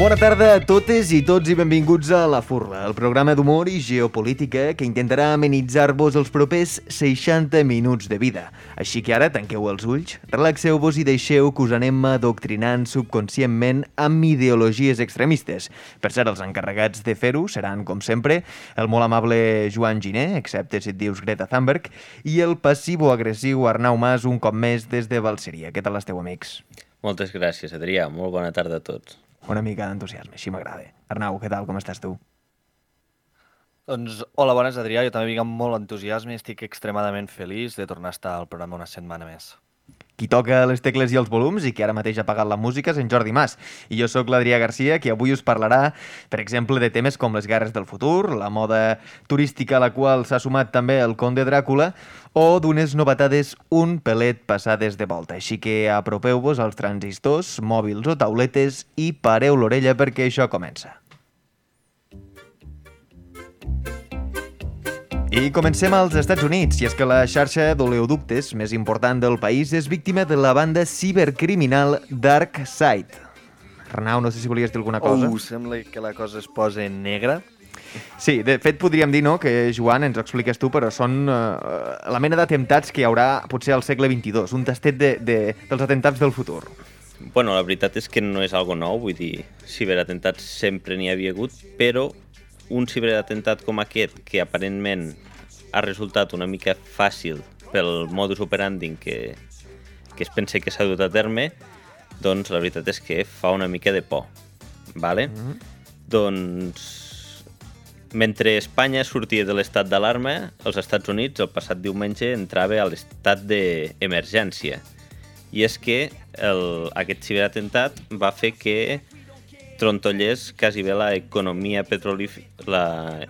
Bona tarda a totes i tots i benvinguts a La Furla, el programa d'humor i geopolítica que intentarà amenitzar-vos els propers 60 minuts de vida. Així que ara tanqueu els ulls, relaxeu-vos i deixeu que us anem adoctrinant subconscientment amb ideologies extremistes. Per cert, els encarregats de fer-ho seran, com sempre, el molt amable Joan Giné, excepte si et dius Greta Thunberg, i el passivo-agressiu Arnau Mas un cop més des de Valseria. Què tal esteu, amics? Moltes gràcies, Adrià. Molt bona tarda a tots una mica d'entusiasme, així m'agrada. Arnau, què tal, com estàs tu? Doncs, hola, bones, Adrià. Jo també vinc amb molt entusiasme i estic extremadament feliç de tornar a estar al programa una setmana més. Qui toca les tecles i els volums i que ara mateix ha pagat la música és en Jordi Mas. I jo sóc l'Adrià Garcia, que avui us parlarà, per exemple, de temes com les guerres del futur, la moda turística a la qual s'ha sumat també el conde Dràcula, o d'unes novetades un pelet passades de volta. Així que apropeu-vos als transistors, mòbils o tauletes i pareu l'orella perquè això comença. I comencem als Estats Units, i és que la xarxa d'oleoductes més important del país és víctima de la banda cibercriminal DarkSide. Arnau, no sé si volies dir alguna cosa. Oh, sembla que la cosa es posa en negra. Sí, de fet podríem dir, no?, que Joan, ens ho expliques tu, però són uh, la mena d'atemptats que hi haurà potser al segle XXII, un tastet de, de, dels atemptats del futur. Bueno, la veritat és que no és algo nou, vull dir, ciberatemptats sempre n'hi havia hagut, però un ciberatemptat com aquest, que aparentment ha resultat una mica fàcil pel modus operandi que, que es pensa que s'ha dut a terme, doncs la veritat és que fa una mica de por. Vale? Mm -hmm. Doncs mentre Espanya sortia de l'estat d'alarma, els Estats Units el passat diumenge entrava a l'estat d'emergència. I és que el, aquest ciberatemptat va fer que trontollers quasi bé l'economia petrolífera,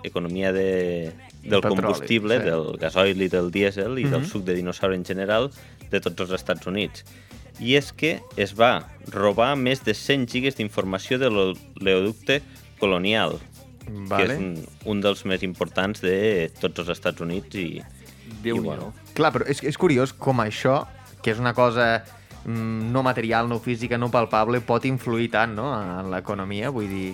l'economia de, del petroli, combustible, sí. del gasoil i del dièsel i mm -hmm. del mhm. suc de dinosaure en general de tots els Estats Units. I és que es va robar més de 100 gigas d'informació de l'oleoducte colonial, vale. que és un, un dels més importants de tots els Estats Units i, Déu i bueno. Clar, però és, és curiós com això, que és una cosa no material, no física, no palpable, pot influir tant no? en l'economia. Vull dir,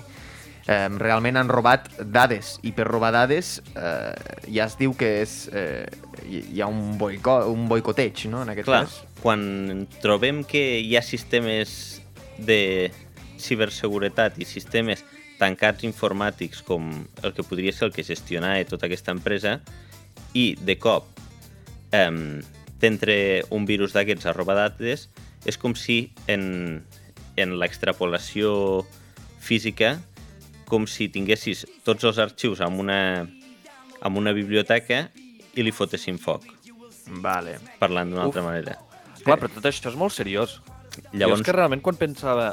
eh, realment han robat dades i per robar dades eh, ja es diu que és, eh, hi ha un, boico, un boicoteig no? en aquest Clar, cas. quan trobem que hi ha sistemes de ciberseguretat i sistemes tancats informàtics com el que podria ser el que gestionava tota aquesta empresa i de cop eh, d'entre un virus d'aquests a robar dades és com si en, en l'extrapolació física com si tinguessis tots els arxius amb una, amb una biblioteca i li fotessin foc. Vale. Parlant d'una altra manera. Clar, però tot això és molt seriós. Llavors... Jo és que realment quan pensava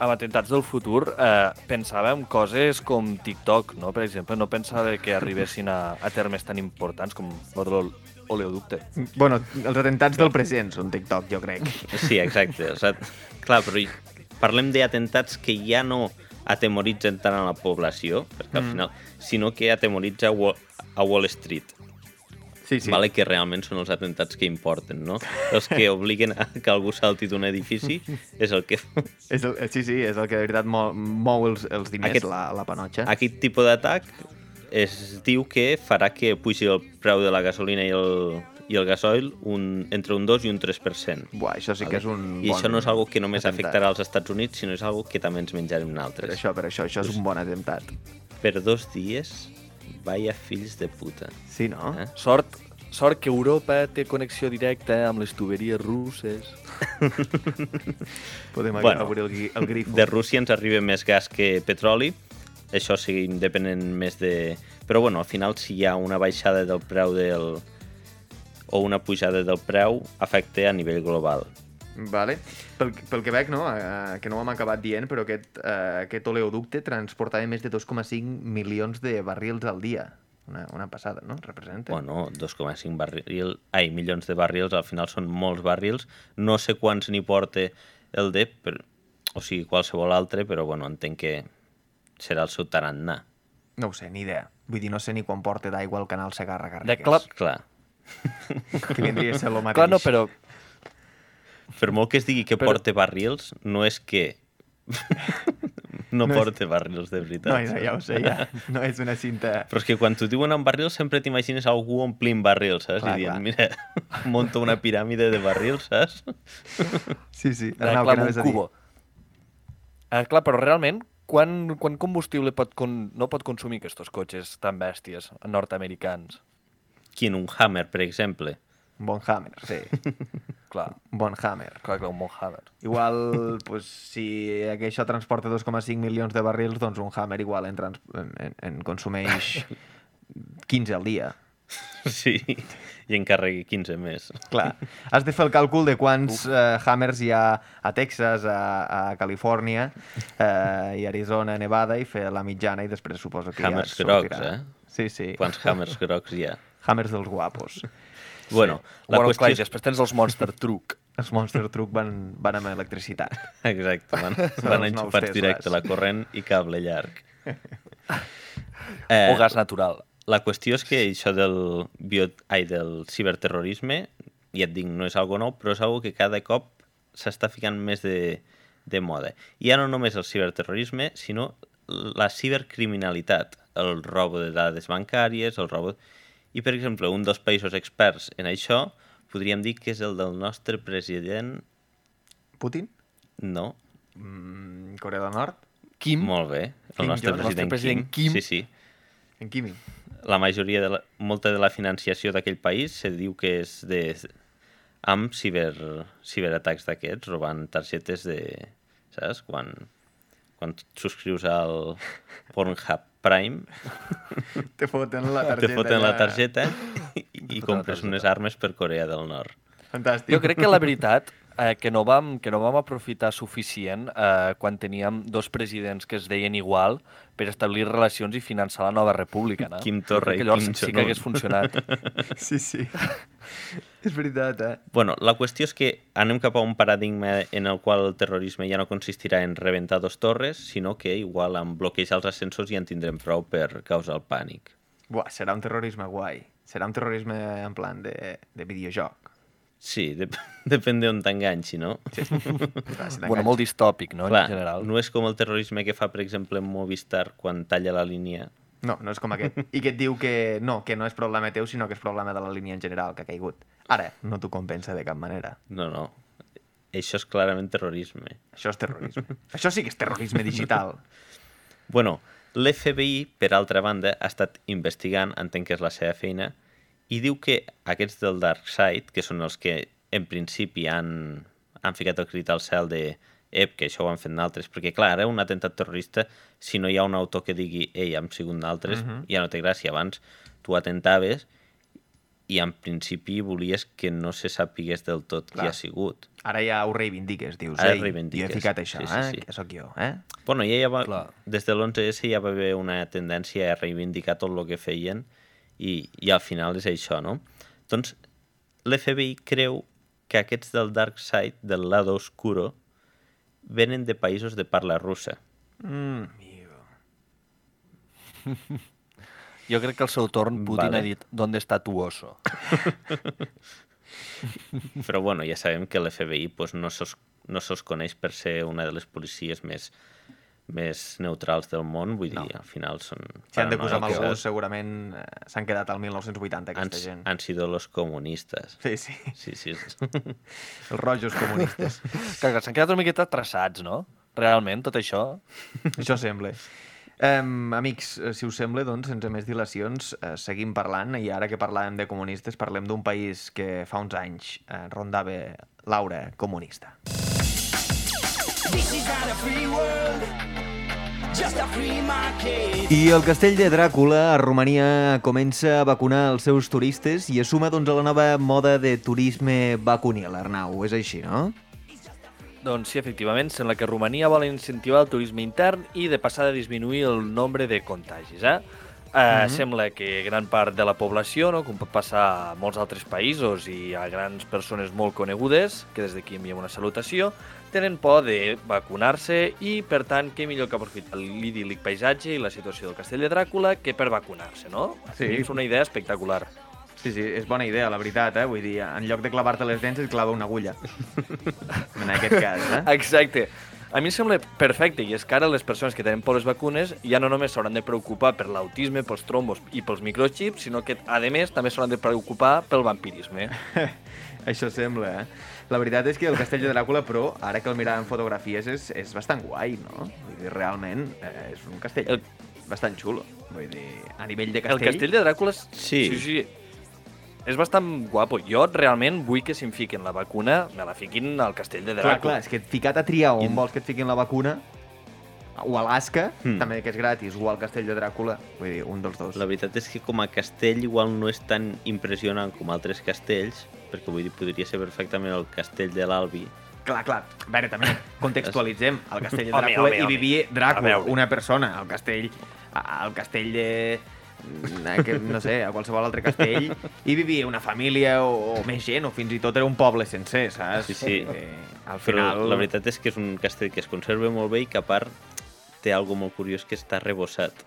amb atemptats del futur eh, pensava en coses com TikTok, no? per exemple. No pensava que arribessin a, a termes tan importants com oleoducte. Bueno, els atemptats del present són TikTok, jo crec. Sí, exacte. O sigui, clar, però parlem d'atemptats que ja no atemoritzen tant a la població, perquè al mm. final, sinó que atemoritza a Wall Street. Sí, sí. Vale, que realment són els atemptats que importen, no? Els que obliguen a que algú salti d'un edifici és el que... És el, sí, sí, és el que de veritat mou, mou els, els diners, aquest, la, la panotxa. Aquest tipus d'atac es diu que farà que pugi el preu de la gasolina i el, i el gasoil un, entre un 2 i un 3%. Buah, això sí que és un I bon això no és algo que només atemptat. afectarà als Estats Units, sinó és algo que també ens menjarem nosaltres. Per això, per això, això és un bon atemptat. Per dos dies, vaya fills de puta. Sí, no? Eh? Sort, sort que Europa té connexió directa amb les tuberies russes. Podem bueno, obrir el, el grifo. De Rússia ens arriba més gas que petroli, això sigui independent més de... Però bueno, al final si hi ha una baixada del preu del... o una pujada del preu, afecta a nivell global. Vale. Pel, pel que veig, no? Eh, que no ho hem acabat dient, però aquest, eh, aquest oleoducte transportava més de 2,5 milions de barrils al dia. Una, una passada, no? Representa. Bueno, 2,5 barrils... Ai, milions de barrils, al final són molts barrils. No sé quants n'hi porta el DEP, però, o sigui, qualsevol altre, però bueno, entenc que serà el seu tarannà. No ho sé, ni idea. Vull dir, no sé ni quan porta d'aigua al canal Segarra Garrigues. De clar. clar. Que vindria a ser el mateix. Clar, no, però... Per molt que es digui que però... porta barrils, no és que no, no porta és... barrils, de veritat. No, ja ho sé, ja. No és una cinta... Però és que quan t'ho diuen en barrils sempre t'imagines algú omplint barrils, saps? Clar, I dient, clar. mira, monta una piràmide de barrils, saps? Sí, sí. Arnau, clar, un cubo. Uh, clar, però realment, quan, quan combustible pot con... no pot consumir aquests cotxes tan bèsties nord-americans? Quin, un Hammer, per exemple? Un bon Hammer, sí. Clar. Bon Hammer. Clar, clar, un bon Hammer. Igual, pues, si això transporta 2,5 milions de barrils, doncs un Hammer igual en, trans... en, en, en consumeix 15 al dia. Sí, i en carregui 15 més. Clar, has de fer el càlcul de quants uh, Hammers hi ha a Texas, a, a Califòrnia, uh, i Arizona, Nevada, i fer la mitjana, i després suposo que Hammers ja grocs, eh? Sí, sí. Quants Hammers grocs hi ha? Hammers dels guapos. Bueno, sí. la bueno, qüestió... clar, després tens els Monster Truck. els Monster Truck van, van amb electricitat. Exacte, van, van enxufar directe la corrent i cable llarg. eh, o gas natural. La qüestió és que això del, bio... Ai, del ciberterrorisme, ja et dic, no és algo nou, però és algo que cada cop s'està ficant més de, de moda. I ja no només el ciberterrorisme, sinó la cibercriminalitat, el robo de dades bancàries, el robo i, per exemple, un dels països experts en això podríem dir que és el del nostre president... Putin? No. Mm, Corea del Nord? Kim? Molt bé. El Kim nostre, president, nostre president Kim. Kim. Sí, sí. En Kimi. La majoria de la, molta de la financiació d'aquell país se diu que és de, amb ciber, ciberatacs d'aquests, robant targetes de... Saps? Quan, quan subscrius al Pornhub Prime... Te foten la targeta. Te foten la targeta i, i compres unes armes per Corea del Nord. Fantàstic. Jo crec que la veritat eh, que, no vam, que no vam aprofitar suficient eh, quan teníem dos presidents que es deien igual per establir relacions i finançar la nova república. No? Quim Torra i Quim sí que hagués funcionat. sí, sí. és veritat, eh? Bueno, la qüestió és que anem cap a un paradigma en el qual el terrorisme ja no consistirà en rebentar dos torres, sinó que igual amb bloquejar els ascensors ja en tindrem prou per causar el pànic. Buah, serà un terrorisme guai. Serà un terrorisme en plan de, de videojoc. Sí, de, depèn d'on t'enganxi, no? Sí. bueno, molt distòpic, no, Clar, en general. No és com el terrorisme que fa, per exemple, en Movistar quan talla la línia. No, no és com aquest. I que et diu que no, que no és problema teu, sinó que és problema de la línia en general que ha caigut. Ara, no t'ho compensa de cap manera. No, no. Això és clarament terrorisme. Això és terrorisme. Això sí que és terrorisme digital. bueno, l'FBI, per altra banda, ha estat investigant, entenc que és la seva feina, i diu que aquests del Dark Side, que són els que en principi han, han ficat el crit al cel de ep, que això ho han fet d'altres, perquè clar, ara un atemptat terrorista, si no hi ha un autor que digui ei, hem sigut d'altres, uh mhm. -huh. ja no té gràcia. Abans tu atentaves i en principi volies que no se sapigués del tot clar. qui ha sigut. Ara ja ho reivindiques, dius, Ara ei, reivindiques. jo he ficat això, sí, sí, eh? Sí. que sóc jo, eh? Bueno, ja, ja va, clar. des de l'11S ja va haver una tendència a reivindicar tot el que feien i, i al final és això, no? Doncs l'FBI creu que aquests del Dark Side, del lado oscuro, venen de països de parla russa. Mm. Jo crec que al seu torn Putin vale. ha dit ¿Dónde està tu oso? Però bueno, ja sabem que l'FBI pues, no sos, no sos coneix per ser una de les policies més més neutrals del món, vull dir, no. al final són... Si han d'acusar amb algú, segurament eh, s'han quedat al 1980, aquesta han, gent. Han sido los comunistes. Sí, sí. Sí, sí. Els rojos comunistes. que s'han quedat una miqueta traçats, no? Realment, tot això. això sembla. Um, amics, eh, si us sembla, doncs, sense més dilacions, uh, seguim parlant i ara que parlàvem de comunistes parlem d'un país que fa uns anys uh, rondava l'aura comunista. This is not a free world. I el castell de Dràcula a Romania comença a vacunar els seus turistes i assuma doncs, a la nova moda de turisme vacunil, Arnau. És així, no? Doncs sí, efectivament, sembla que Romania vol incentivar el turisme intern i de passar a disminuir el nombre de contagis. Eh? Uh, mm -hmm. Sembla que gran part de la població, no, com pot passar a molts altres països i a grans persones molt conegudes, que des d'aquí enviem una salutació, tenen por de vacunar-se i, per tant, què millor que aprofitar l'idíl·lic paisatge i la situació del castell de Dràcula que per vacunar-se, no? Sí. És una idea espectacular. Sí, sí, és bona idea, la veritat, eh? Vull dir, en lloc de clavar-te les dents, et clava una agulla. en aquest cas, eh? Exacte. a mi em sembla perfecte, i és que ara les persones que tenen por les vacunes ja no només s'hauran de preocupar per l'autisme, pels trombos i pels microchips, sinó que, a més, també s'hauran de preocupar pel vampirisme. Això sembla, eh? La veritat és que el castell de Dràcula, però, ara que el miràvem fotografies, és, és bastant guai, no? Vull dir, realment, eh, és un castell el... bastant xulo. Vull dir, a nivell de castell... El castell de Dràcula... És... Sí. sí, sí. És bastant guapo. Jo realment vull que si em fiquin la vacuna, me la fiquin al castell de Dràcula. Clar, clar, és que ficat a triar on I... vols que et fiquin la vacuna, o Alaska, mm. també que és gratis, o al castell de Dràcula, vull dir, un dels dos. La veritat és que com a castell igual no és tan impressionant com altres castells, perquè vull dir, podria ser perfectament el castell de l'Albi. Clar, clar. A veure, també contextualitzem. El castell de Dràcula home, home, hi vivia Dràcula, una persona. El castell, el castell de que, no sé, a qualsevol altre castell, hi vivia una família o, o més gent, o fins i tot era un poble sencer, saps? Sí, sí. Eh, al final... Però la veritat és que és un castell que es conserva molt bé i que a part té algo molt curiós que està rebossat.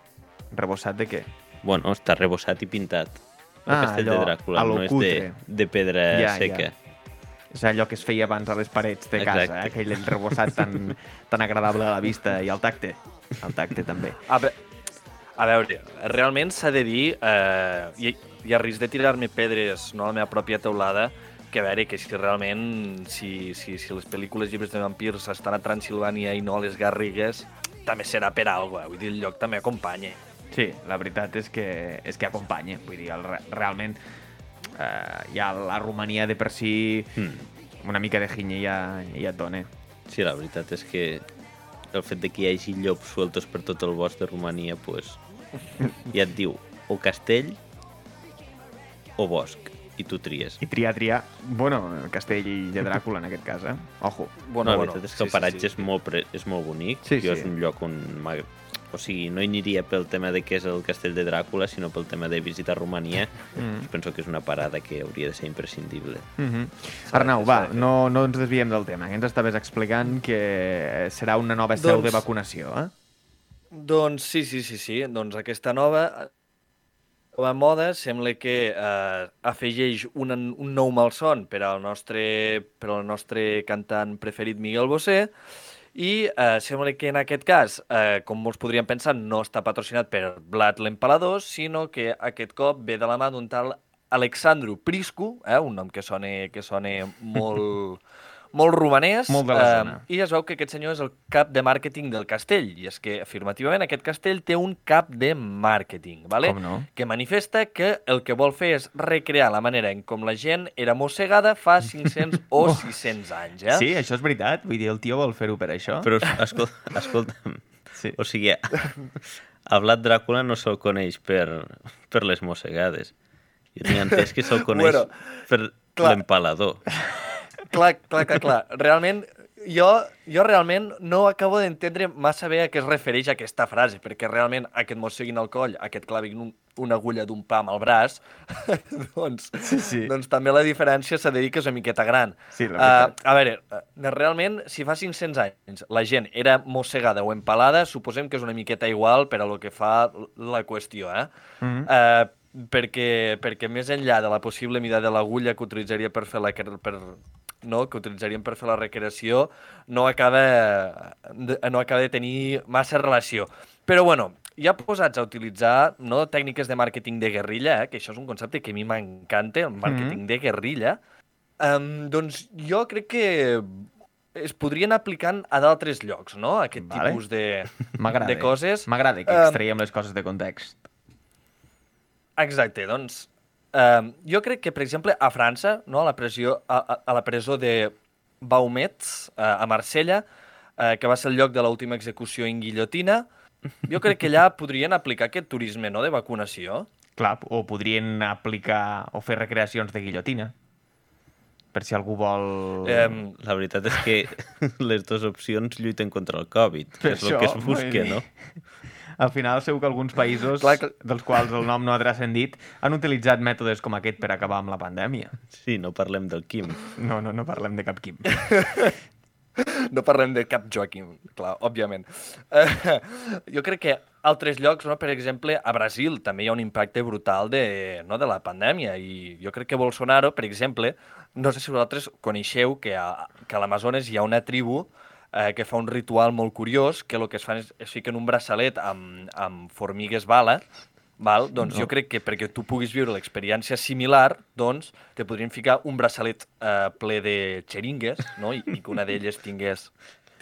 Rebossat de què? Bueno, està rebossat i pintat. El ah, castell allò, de Dràcula, no és de, de pedra ja, seca. Ja. És allò que es feia abans a les parets de Exacte. casa, eh? aquell enrebossat tan, tan agradable a la vista i al tacte. Al tacte també. A, ve a veure, realment s'ha de dir, eh, i, i a risc de tirar-me pedres no, a la meva pròpia teulada, que a veure, que si realment, si, si, si les pel·lícules llibres de vampirs estan a Transilvània i no a les Garrigues, també serà per alguna cosa, vull dir, el lloc també acompanya. Sí, la veritat és que, és que acompanya. Vull dir, el, realment eh, ja la Romania de per si mm. una mica de ginya ja, ja et dona. Sí, la veritat és que el fet de que hi hagi llops sueltos per tot el bosc de Romania, pues, ja et diu o castell o bosc i tu tries. I triar, triar... Bueno, el castell de Dràcula, en aquest cas, eh? Ojo. Bueno, no, la veritat bueno, és que sí, el paratge sí, sí. És, molt pre... és molt bonic. Sí, jo sí. és un lloc on o sigui, no hi aniria pel tema de què és el castell de Dràcula, sinó pel tema de visitar Romania. Mm. Penso que és una parada que hauria de ser imprescindible. Mm -hmm. Arnau, va, no, no ens desviem del tema. Que ens estaves explicant que serà una nova seu doncs, de vacunació, eh? Doncs sí, sí, sí, sí. Doncs aquesta nova nova moda sembla que eh, afegeix un, un nou malson per al nostre, per al nostre cantant preferit Miguel Bosé i eh, sembla que en aquest cas, eh, com molts podrien pensar, no està patrocinat per Vlad l'Empalador, sinó que aquest cop ve de la mà d'un tal Alexandru Priscu, eh, un nom que sona, que sona molt... molt romanès, molt de la eh, zona. i es veu que aquest senyor és el cap de màrqueting del castell, i és que afirmativament aquest castell té un cap de màrqueting, vale? Com no? que manifesta que el que vol fer és recrear la manera en com la gent era mossegada fa 500 o 600 anys. Eh? Sí, això és veritat, vull dir, el tio vol fer-ho per això. Però escolta, escolta'm, sí. o sigui, a Vlad Dràcula no se'l coneix per, per les mossegades. Jo tinc entès que se'l coneix bueno, per l'empalador clar, clar, clar, clar. Realment, jo, jo realment no acabo d'entendre massa bé a què es refereix aquesta frase, perquè realment aquest mosseguin al coll, aquest clavin un, una agulla d'un pam al braç, doncs, sí, sí. doncs també la diferència s'ha de dir que és una miqueta gran. Sí, la uh, a veure, uh, realment, si fa 500 anys la gent era mossegada o empalada, suposem que és una miqueta igual per a lo que fa la qüestió, eh? Mm -hmm. uh, perquè, perquè més enllà de la possible mida de l'agulla que utilitzaria per fer la, per, no, que utilitzaríem per fer la recreació no acaba, de, no acaba de tenir massa relació. Però bueno, ja posats a utilitzar no, tècniques de màrqueting de guerrilla, eh, que això és un concepte que a mi m'encanta, el màrqueting mm -hmm. de guerrilla, um, doncs jo crec que es podrien aplicar a d'altres llocs, no? Aquest vale. tipus de, de coses. M'agrada que extraiem um, les coses de context. Exacte, doncs Uh, jo crec que, per exemple, a França, no, a, la pressió, a, a, a la presó de Baumets, uh, a Marsella, uh, que va ser el lloc de l'última execució en guillotina, jo crec que allà podrien aplicar aquest turisme no, de vacunació. Clar, o podrien aplicar o fer recreacions de guillotina per si algú vol... Um, la veritat és que les dues opcions lluiten contra el Covid, que és el que es busca, no? Al final segur que alguns països, Clar, que... dels quals el nom no ha transcendit, han utilitzat mètodes com aquest per acabar amb la pandèmia. Sí, no parlem del Quim. No, no, no parlem de cap Quim. no parlem de cap Joaquim, clar, òbviament. Uh, jo crec que altres llocs, no? per exemple, a Brasil també hi ha un impacte brutal de, no? de la pandèmia i jo crec que Bolsonaro, per exemple, no sé si vosaltres coneixeu que a, que a l'Amazones hi ha una tribu eh, que fa un ritual molt curiós, que el que es fan és es fiquen un braçalet amb, amb formigues bala, val? doncs no. jo crec que perquè tu puguis viure l'experiència similar, doncs te podrien ficar un braçalet eh, ple de xeringues, no? I, i que una d'elles tingués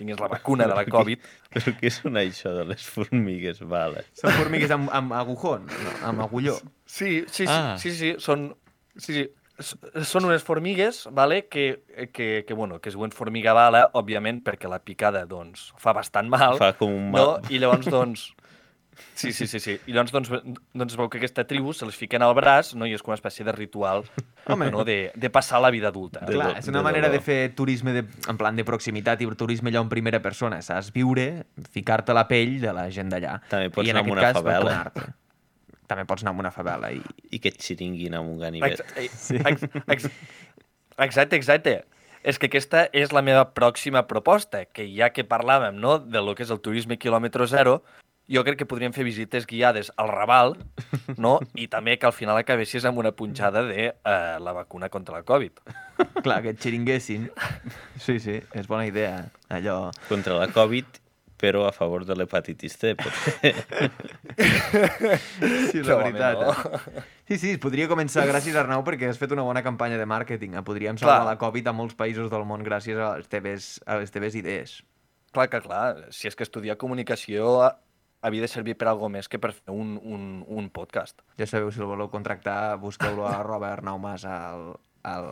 tingués la vacuna de la Covid. Però què són això de les formigues bala? Són formigues amb, amb agujón, no, amb agulló. Sí, sí, sí, ah. sí, sí, són... Sí, sí, són unes formigues vale, que, que, que, bueno, que es diuen formiga bala, òbviament, perquè la picada doncs, fa bastant mal. Fa com un mal. No? I llavors, doncs, Sí, sí, sí, sí. I llavors doncs, doncs veu que aquesta tribu se les fiquen al braç no? i és com una espècie de ritual Home. no? de, de passar la vida adulta. De Clar, és una de manera de, de fer turisme de, en plan de proximitat i turisme allò en primera persona. Saps viure, ficar-te la pell de la gent d'allà. També pots I anar amb una cas, favela també pots anar amb una favela. I, I que et xiringuin amb un ganivet. Ex ex ex exacte, exacte. És que aquesta és la meva pròxima proposta, que ja que parlàvem no, de lo que és el turisme quilòmetre zero, jo crec que podríem fer visites guiades al Raval, no? I també que al final acabessis amb una punxada de uh, la vacuna contra la Covid. Clar, que et xiringuessin. Sí, sí, és bona idea. Allò... Contra la Covid però a favor de l'hepatitis C, sí, la veritat. No. Eh? Sí, sí, podria començar, gràcies Arnau, perquè has fet una bona campanya de màrqueting. Eh? Podríem salvar clar. la Covid a molts països del món gràcies a les teves, a les teves idees. Clar que clar, si és que estudiar comunicació havia de servir per algo més que per fer un, un, un podcast. Ja sabeu, si el voleu contractar, busqueu-lo a arroba Arnau Mas al, al,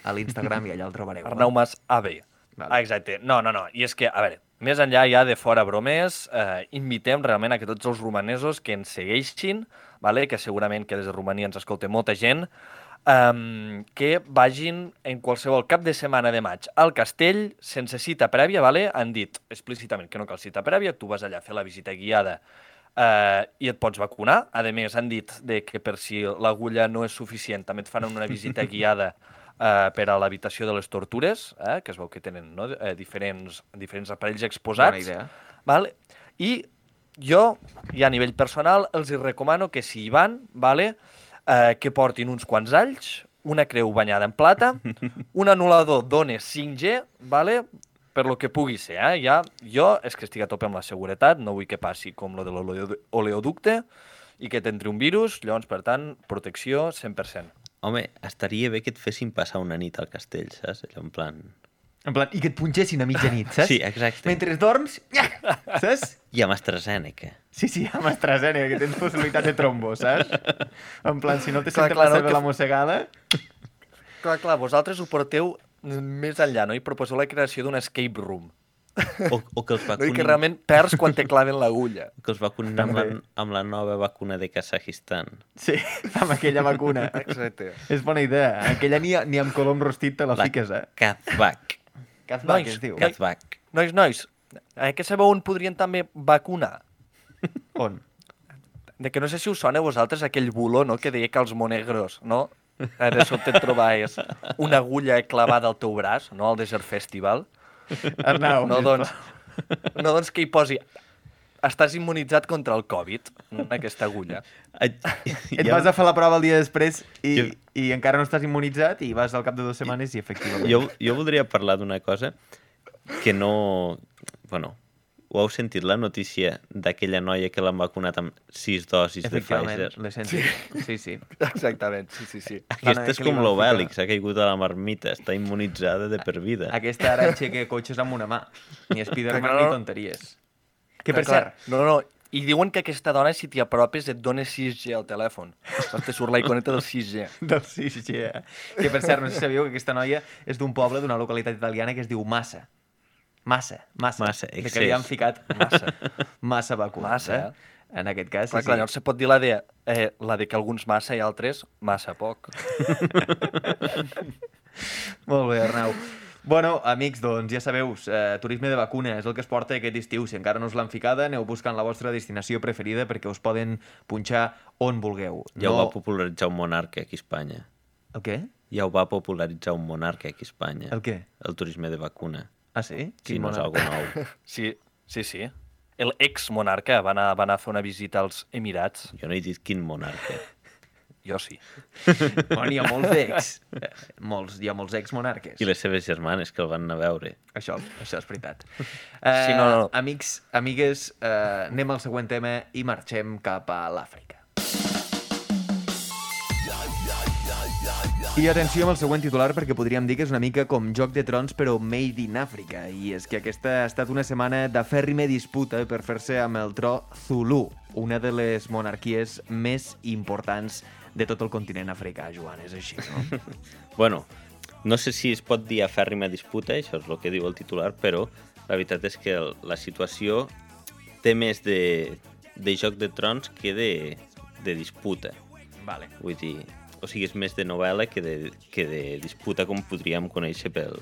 a l'Instagram i allà el trobareu. Arnau Mas AB. Vale. Ah, exacte. No, no, no. I és que, a veure, més enllà ja de fora bromes, eh, invitem realment a que tots els romanesos que ens segueixin, vale? que segurament que des de Romania ens escolta molta gent, um, que vagin en qualsevol cap de setmana de maig al castell sense cita prèvia, vale? han dit explícitament que no cal cita prèvia, tu vas allà a fer la visita guiada eh, i et pots vacunar. A més, han dit de que per si l'agulla no és suficient, també et fan una visita guiada eh, per a l'habitació de les tortures, eh, que es veu que tenen no? eh, diferents, diferents aparells exposats. Bona idea. Vale? I jo, i a nivell personal, els hi recomano que si hi van, vale, eh, que portin uns quants alls, una creu banyada en plata, un anulador d'ones 5G, vale, per lo que pugui ser. Eh? Ja, jo és que estic a tope amb la seguretat, no vull que passi com lo de l'oleoducte i que t'entri un virus, llavors, per tant, protecció 100%. Home, estaria bé que et fessin passar una nit al castell, saps? Allò en plan... En plan, i que et punxessin a mitjanit, saps? Sí, exacte. Mentre dorms, saps? I amb AstraZeneca. Sí, sí, amb AstraZeneca, que tens possibilitat de trombo, saps? En plan, si no te senta massa bé que... la mossegada... Clar, clar, vosaltres ho porteu més enllà, no? I proposeu la creació d'un escape room. O, o que els vacunin... No, I que realment perds quan te claven l'agulla. Que els vacunin amb la, amb la nova vacuna de Kazakhstan. Sí, amb aquella vacuna. Exacte. És bona idea. Aquella ni, ni amb colom rostit te la, la fiques, eh? Kazbak. Kazbak, nois, es diu. Kazbak. Nois, nois, eh, que sabeu on podrien també vacunar? On? De que no sé si us sona a vosaltres aquell bulo, no?, que deia que els monegros, no?, de sobte et trobaves una agulla clavada al teu braç, no?, al Desert Festival, Arnau. No, doncs, no, doncs que hi posi estàs immunitzat contra el Covid, aquesta agulla. Et vas a fer la prova el dia després i, jo... i encara no estàs immunitzat i vas al cap de dues setmanes i efectivament. Jo, jo voldria parlar d'una cosa que no... Bueno, ho heu sentit, la notícia d'aquella noia que l'han vacunat amb sis dosis de Pfizer? l'he sentit. Sí. sí, sí. Exactament, sí, sí, sí. Aquesta és com l'Obèlix, ha caigut a la marmita, està immunitzada de per vida. Aquesta ara aixeca cotxes amb una mà. Ni Spiderman no, no. ni tonteries. Que per cert... No, no, i diuen que aquesta dona, si t'hi apropes, et dona 6G al telèfon. Saps? Te surt la iconeta del 6G. Del 6G. Que, per cert, no sé si sabíeu que aquesta noia és d'un poble, d'una localitat italiana que es diu Massa. Massa, massa. Massa, excés. Que li han ficat massa, massa vacuna. Massa, eh? En aquest cas, clar, sí, clar, sí. se pot dir la de, eh, la de que alguns massa i altres massa poc. Molt bé, Arnau. Bueno, amics, doncs ja sabeu, eh, turisme de vacuna és el que es porta aquest estiu. Si encara no us l'han ficada, aneu buscant la vostra destinació preferida perquè us poden punxar on vulgueu. Ja no... ho va popularitzar un monarca aquí a Espanya. El què? Ja ho va popularitzar un monarca aquí a Espanya. El què? El turisme de vacuna. Ah, sí? Si no és algo nou. Sí, sí, sí. El ex-monarca va, anar, va anar a fer una visita als Emirats. Jo no he dit quin monarca. Jo sí. Bueno, hi ha molts ex. Eh, molts, hi ha molts ex-monarques. I les seves germanes que el van anar a veure. Això, això és veritat. Uh, Sí, no, no. Amics, amigues, uh, anem al següent tema i marxem cap a l'Àfrica. I atenció amb el següent titular perquè podríem dir que és una mica com Joc de Trons però made in Àfrica i és que aquesta ha estat una setmana de fèrrime disputa per fer-se amb el tro Zulu, una de les monarquies més importants de tot el continent africà, Joan, és així, no? Bueno, no sé si es pot dir a fèrrima disputa, això és el que diu el titular, però la veritat és que la situació té més de, de Joc de Trons que de, de disputa. vale. Vull dir, o sigui, és més de novel·la que de, que de disputa com podríem conèixer pel...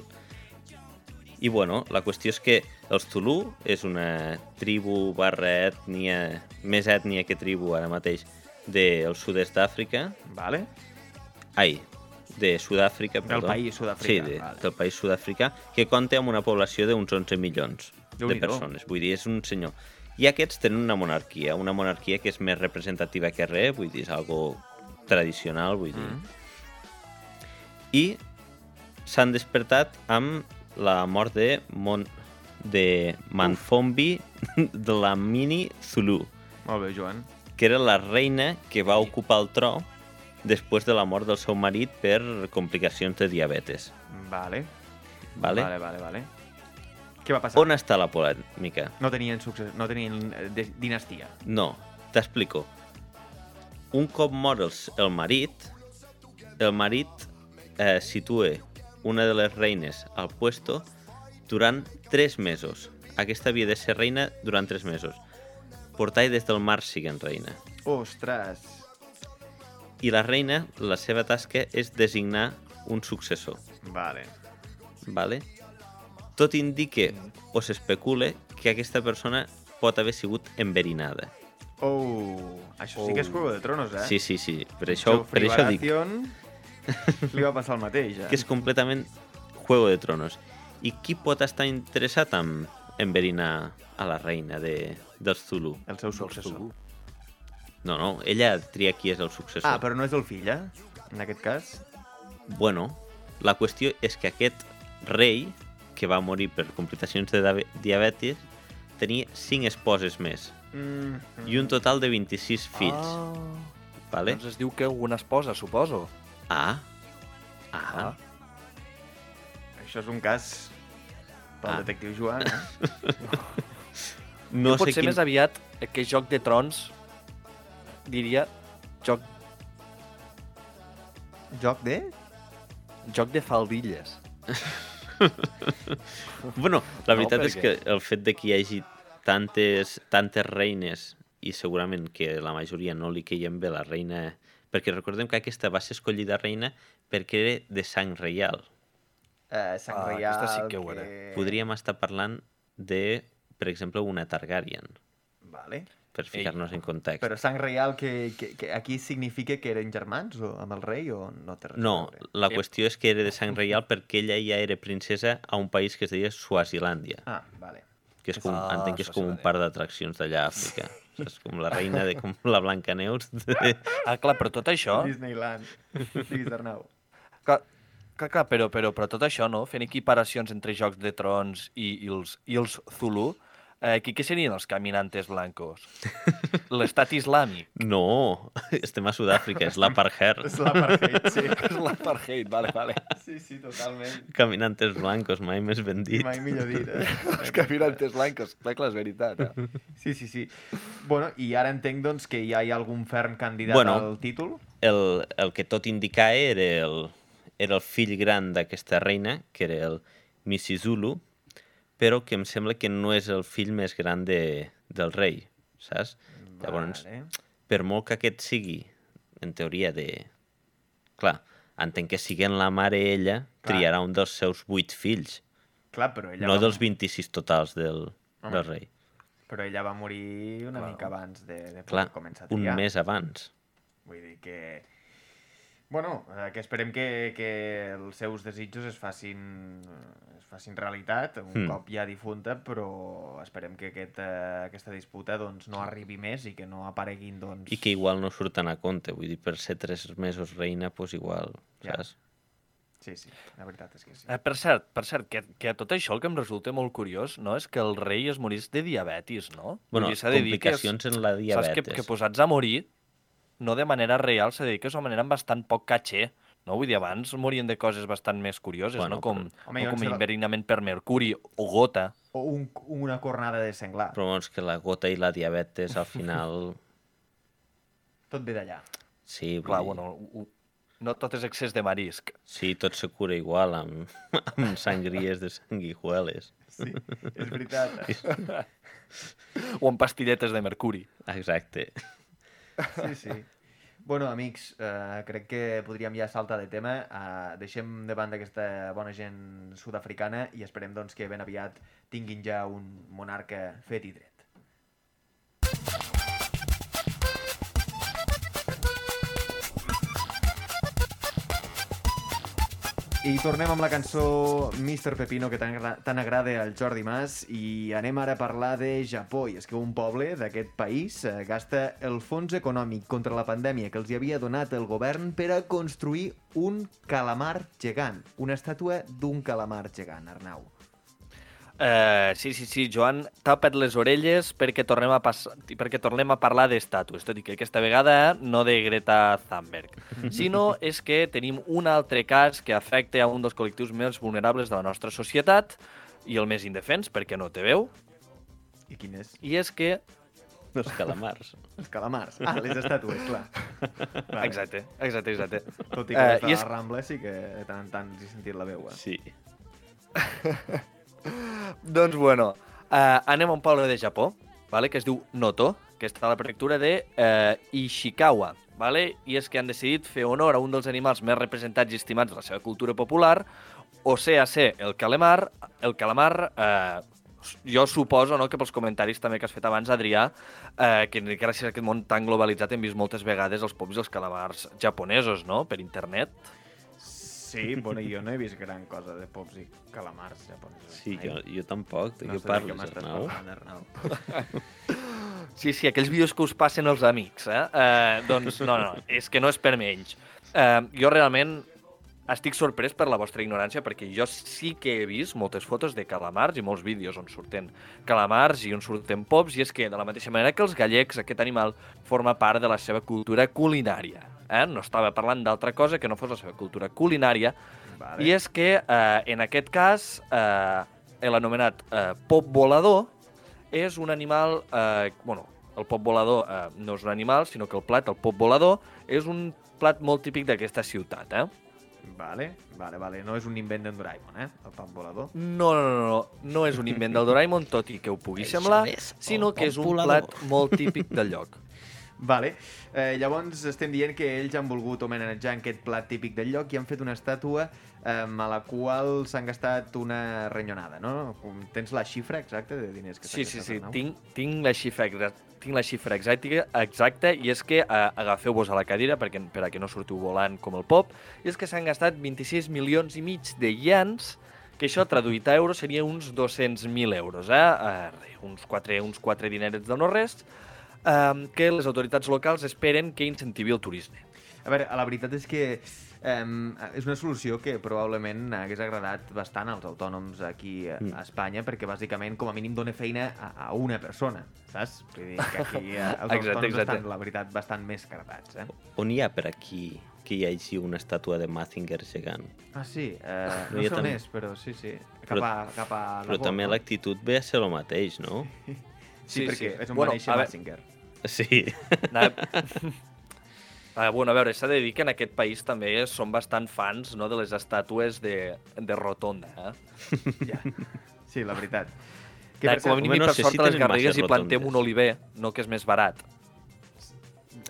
I bueno, la qüestió és que els Zulu és una tribu barra ètnia, més ètnia que tribu ara mateix, del sud-est d'Àfrica. Vale? Ai, de Sud-àfrica, Del perdó. país sud-africà, Sí, de, vale. del país sud-africà, que compta amb una població d'uns 11 milions de persones. Vull dir, és un senyor. I aquests tenen una monarquia, una monarquia que és més representativa que res, vull dir, és algo tradicional, vull dir. Mm. I s'han despertat amb la mort de, Mon de Manfombi de la Mini Zulu, Molt bé, Joan. que era la reina que va ocupar el tro després de la mort del seu marit per complicacions de diabetes. Vale. Vale? Vale, vale, vale. Què va passar? On està la polèmica? No tenien, succés, no tenien eh, dinastia. No, t'explico. Un cop mor el, el marit, el marit eh, situa una de les reines al puesto durant tres mesos. Aquesta havia de ser reina durant tres mesos. Portar des del març siguent reina. Ostres! I la reina, la seva tasca és designar un successor. Vale. Vale? Tot indica o s'especula que aquesta persona pot haver sigut enverinada. Oh, això sí que és Juego de Tronos, eh? Sí, sí, sí. Per això, per això dic li va passar el mateix, eh? que és completament Juego de Tronos. I qui pot estar interessat en enverinar a la reina de, dels Zulu? El seu successor. No, no, ella tria qui és el successor. Ah, però no és el fill, eh? En aquest cas. Bueno, la qüestió és que aquest rei, que va morir per complicacions de diabe- diabetis, tenia cinc esposes més Mm, i un total de 26 fills. Ah, Vale? Doncs es diu que una esposa, suposo. Ah. Ah. Ah. Això és un cas pel Ah. detectiu Joan, eh? No jo sé potser quin... més aviat que Joc de Trons diria joc, Joc de... joc de faldilles. Bueno, la No, veritat és perquè- que el fet de que hi hagi tantes, tantes reines i segurament que la majoria no li queien bé la reina... Perquè recordem que aquesta va ser escollida reina perquè era de sang reial. Eh, sang Ah, reial... aquesta sí que ho era. Podríem estar parlant de, per exemple, una Targaryen, Vale. per ficar-nos en context. Però sang reial que, que, que aquí significa que eren germans o amb el rei o no té res No, la qüestió és que era de sang reial perquè ella ja era princesa a un país que es deia Suazilàndia, Ah, vale. Que és com, Ah, entenc que és com un parc d'atraccions d'allà a Àfrica. És com la reina de com la Blancaneus. De... Ah, clar, però tot això... Disneyland. Digues, Arnau. Clar, clar, clar però, però, però tot això, no? Fent equiparacions entre Jocs de Trons i, i, els, i els Zulu, eh, qui, què serien els caminantes blancos? L'estat islàmic? No, estem a Sud-àfrica, és l'apartheid. És l'apartheid, sí. És l'apartheid, vale, vale. Sí, sí, totalment. Caminantes blancos, mai més ben dit. Mai millor dit, eh? Els caminantes blancos, clar, clar, és veritat. Eh? Sí, sí, sí. Bueno, i ara entenc, doncs, que ja hi ha algun ferm candidat Bueno. al títol. El, el que tot indicava era el, era el fill gran d'aquesta reina, que era el Misizulu, però que em sembla que no és el fill més gran de, del rei, saps? Llavors, Vale. per molt que aquest sigui, en teoria, de... Clar, entenc que siguent la mare ella, Clar. triarà un dels seus vuit fills, Clar, però ella, no va, dels 26 totals del, Home. del rei. però ella va morir una Clar. mica abans de, de Clar, començar a un triar. mes abans. Vull dir que... Bueno, eh, que esperem que, que els seus desitjos es facin, es facin realitat un mm. cop ja difunta, però esperem que aquest, eh, aquesta disputa doncs, no arribi més i que no apareguin... Doncs... I que igual no surten a compte, vull dir, per ser tres mesos reina, doncs igual, ja. saps? Sí, sí, la veritat és que sí. Eh, per cert, per cert que, que tot això el que em resulta molt curiós no és que el rei es morís de diabetis, no? Bueno, complicacions que és, en la diabetes. Saps que, que posats a morir, no de manera real, s'ha de dir que és una manera amb bastant poc caché, no? Vull dir, abans morien de coses bastant més curioses, bueno, no? Com, però... Home, no com enverinament per mercuri o gota. O un, una cornada de senglar. Però és que la gota i la diabetes al final... Tot ve d'allà. Sí, Clar, dir... bueno, no tot és excés de marisc. Sí, tot se cura igual amb, amb sangries de sanguijueles. Sí, és veritat. o amb pastilletes de mercuri. Exacte. Sí, sí. Bueno, amics, eh, crec que podríem ja saltar de tema. Eh, deixem de banda aquesta bona gent sud-africana i esperem doncs, que ben aviat tinguin ja un monarca fet i dret. I tornem amb la cançó Mr. Pepino, que tan, tan agrada al Jordi Mas, i anem ara a parlar de Japó. I és que un poble d'aquest país eh, gasta el fons econòmic contra la pandèmia que els hi havia donat el govern per a construir un calamar gegant, una estàtua d'un calamar gegant, Arnau. Uh, sí, sí, sí, Joan, tapa't les orelles perquè tornem a, pas... perquè tornem a parlar d'estatus, tot i que aquesta vegada no de Greta Thunberg, sinó és que tenim un altre cas que afecta a un dels col·lectius més vulnerables de la nostra societat i el més indefens, perquè no té veu. I quin és? I és que... Els calamars. Els calamars. Ah, les estàtues, clar. Vale. Exacte, exacte, exacte. Tot i que uh, des de la Rambla sí que de tant en tant he sentit la veu. Eh? Sí. doncs bueno, uh, anem a un poble de Japó, vale? que es diu Noto, que està a la prefectura de uh, Ishikawa. Vale? I és que han decidit fer honor a un dels animals més representats i estimats de la seva cultura popular, o ser a ser el calamar, el calamar eh, jo suposo no, que pels comentaris també que has fet abans, Adrià, eh, que gràcies a aquest món tan globalitzat hem vist moltes vegades els pops i els calamars japonesos, no?, per internet. Sí, bueno, jo no he vist gran cosa de pops i calamars japonesos. Sí, jo, jo tampoc. De no què parles, Arnau? Arnau? sí, sí, aquells vídeos que us passen els amics, eh? eh doncs no, no, és que no és per menys. Eh, jo realment estic sorprès per la vostra ignorància perquè jo sí que he vist moltes fotos de calamars i molts vídeos on surten calamars i on surten pops i és que de la mateixa manera que els gallecs aquest animal forma part de la seva cultura culinària eh? no estava parlant d'altra cosa que no fos la seva cultura culinària, vale. i és que, eh, en aquest cas, eh, l'anomenat eh, pop volador és un animal... Eh, bueno, el pop volador eh, no és un animal, sinó que el plat, el pop volador, és un plat molt típic d'aquesta ciutat, eh? Vale, vale, vale. No és un invent d'en Doraemon, eh? El pop volador. No, no, no, no. No és un invent del Doraemon, tot i que ho pugui semblar, sinó que és un plat molt típic del lloc. Vale. Eh, llavors estem dient que ells han volgut homenatjar aquest plat típic del lloc i han fet una estàtua eh, a la qual s'han gastat una renyonada, no? Tens la xifra exacta de diners que Sí, sí, sí, tinc, tinc la xifra tinc la xifra exacta, exacta i és que eh, agafeu-vos a la cadira perquè, per a que no sortiu volant com el pop, i és que s'han gastat 26 milions i mig de ians que això traduït a euros seria uns 200.000 euros, eh? eh uns, 4, uns 4 dinerets de no res, eh, que les autoritats locals esperen que incentivi el turisme. A veure, la veritat és que eh, és una solució que probablement hagués agradat bastant als autònoms aquí a, a Espanya, perquè bàsicament com a mínim dona feina a, a una persona, saps? Vull dir que aquí eh, els exacte, autònoms exacte. estan, la veritat, bastant més carregats. Eh? On hi ha per aquí que hi hagi una estàtua de Mazinger gegant? Ah, sí? Eh, no, no sé on és, però sí, sí. Cap però, a, cap a però també l'actitud ve a ser el mateix, no? Sí, sí perquè sí. és on bueno, va néixer Mazinger. Sí. Ah, bueno, a veure, s'ha de dir que en aquest país també són bastant fans no, de les estàtues de, de Rotonda. Eh? Ja. Sí, la veritat. Que, per com a mínim, no per sort, a les Garrigues hi plantem un oliver, no que és més barat.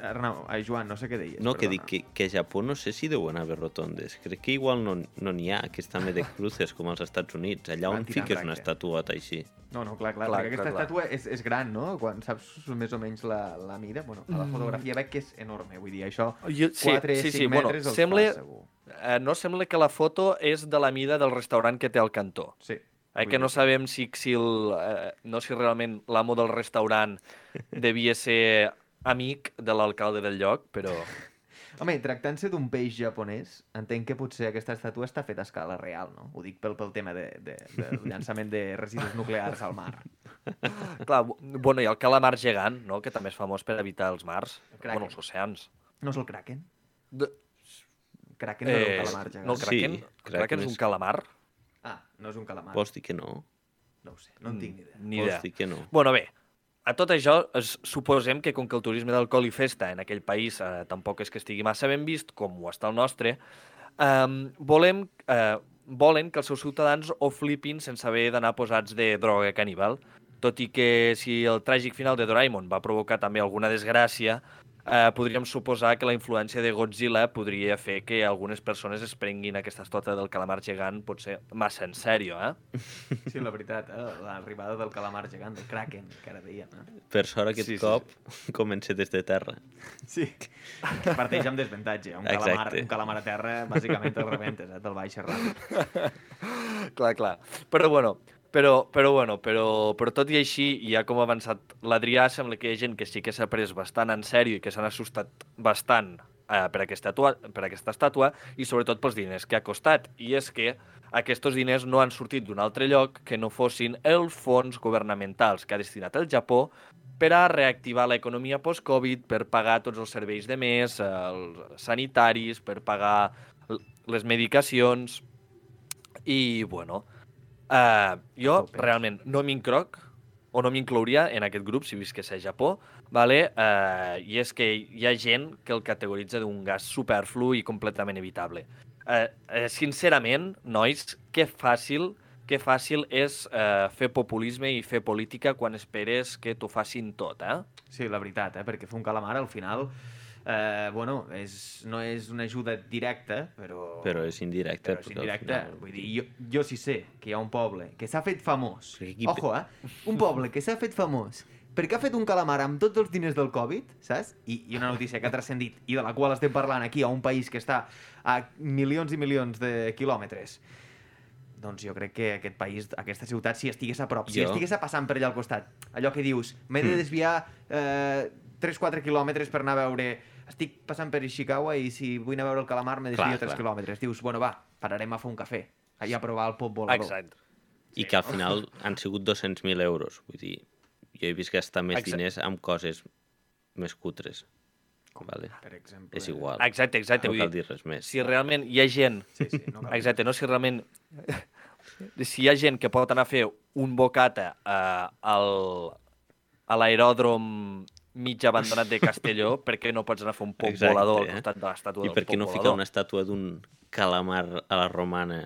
Arnau, ai, Joan, no sé què deies. No, que perdona. dic que, que a Japó no sé si deuen haver rotondes. Crec que igual no n'hi no ha, que està més de cruces com als Estats Units. Allà on fiques una estatueta així. No, no, clar, clar, Clar, perquè clar, aquesta clar. estàtua és, és gran, no? Quan saps més o menys la, la mida, bueno, a la fotografia veig que és enorme, vull dir, això Jo, sí, 4, sí, 5 sí, bueno, metres el sembla, fa, segur. eh, no sembla que la foto és de la mida del restaurant que té al cantó. Sí. Eh, que no sabem si, si el, eh, no si realment l'amo del restaurant devia ser amic de l'alcalde del lloc, però... Home, tractant-se d'un peix japonès, entenc que potser aquesta estàtua està feta a escala real, no? Ho dic pel, pel tema de, de, del llançament de residus nuclears al mar. Clar, bu- bueno, i el calamar gegant, no?, que també és famós per evitar els mars, Kraken. bueno, els oceans. No és el Kraken? De... Kraken no és Eh, un calamar gegant. no, el Sí, Kraken, Kraken Kraken és és- un calamar. Ah, no és un calamar. Vols dir que no? No ho sé, no en tinc ni idea. Ni Vols idea. dir que no? Bueno, bé, a tot això es, suposem que com que el turisme d'alcohol i festa en aquell país eh, tampoc és que estigui massa ben vist, com ho està el nostre, eh, volem, eh, volen que els seus ciutadans ho flipin sense haver d'anar posats de droga caníbal. Tot i que si el tràgic final de Doraemon va provocar també alguna desgràcia, eh, podríem suposar que la influència de Godzilla podria fer que algunes persones es prenguin aquesta estota del calamar gegant potser massa en sèrio, eh? Sí, la veritat, eh? l'arribada del calamar gegant, del Kraken, que ara deien. Eh? Per sort aquest Sí, sí, cop comença des de terra. Sí. Que parteix amb desventatge. Un calamar, Exacte. un calamar a terra, bàsicament el rebentes, eh? te'l baixes ràpid. clar, clar. Però bueno, però, però, bueno, però, però tot i així, ja com ha avançat l'Adrià, sembla que hi ha gent que sí que s'ha pres bastant en sèrio i que s'han assustat bastant eh, per, aquesta atua, per aquesta estàtua i sobretot pels diners que ha costat. I és que aquests diners no han sortit d'un altre lloc que no fossin els fons governamentals que ha destinat el Japó per a reactivar l'economia post-Covid, per pagar tots els serveis de més, els sanitaris, per pagar les medicacions i, bueno, uh, jo Tope. realment no m'incroc o no m'inclouria en aquest grup si visqués a Japó, vale? uh, i és que hi ha gent que el categoritza d'un gas superflu i completament evitable. Uh, uh, sincerament, nois, que fàcil que fàcil és uh, fer populisme i fer política quan esperes que t'ho facin tot, eh? Sí, la veritat, eh? perquè fer un calamar al final eh, bueno, és, no és una ajuda directa, però... Però és indirecte. Però és indirecte. final- Vull dir, jo, jo sí sé que hi ha un poble que s'ha fet famós. Aquí- Ojo, eh? Un poble que s'ha fet famós perquè ha fet un calamar amb tots els diners del Covid, saps? I, I una notícia que ha transcendit i de la qual estem parlant aquí a un país que està a milions i milions de quilòmetres. Doncs jo crec que aquest país, aquesta ciutat, si estigués a prop, si Jo- estigués passant per allà al costat, allò que dius, m'he de Hmm. desviar eh, 3-4 quilòmetres per anar a veure... Estic passant per Ishikawa i si vull anar a veure el calamar me desvio Clar, 3 clar. quilòmetres. Dius, bueno, va, pararem a fer un cafè, allà a provar el pop volador. Exacte. I que al final han sigut 200.000 euros. Vull dir, jo he vist gastar més Exacte. diners amb coses més cutres. Vale. Per exemple... És igual. Exacte, exacte. No cal dir, dir res més. si realment hi ha gent Sí, sí, no cal Exacte, no si realment... Si hi ha gent que pot anar a fer un bocata eh, al, a l'aeròdrom mig abandonat de Castelló, per què no pots anar a fer un pop Exacte, volador al eh? costat de l'estàtua I del per què no ficar volador? una estàtua d'un calamar a la romana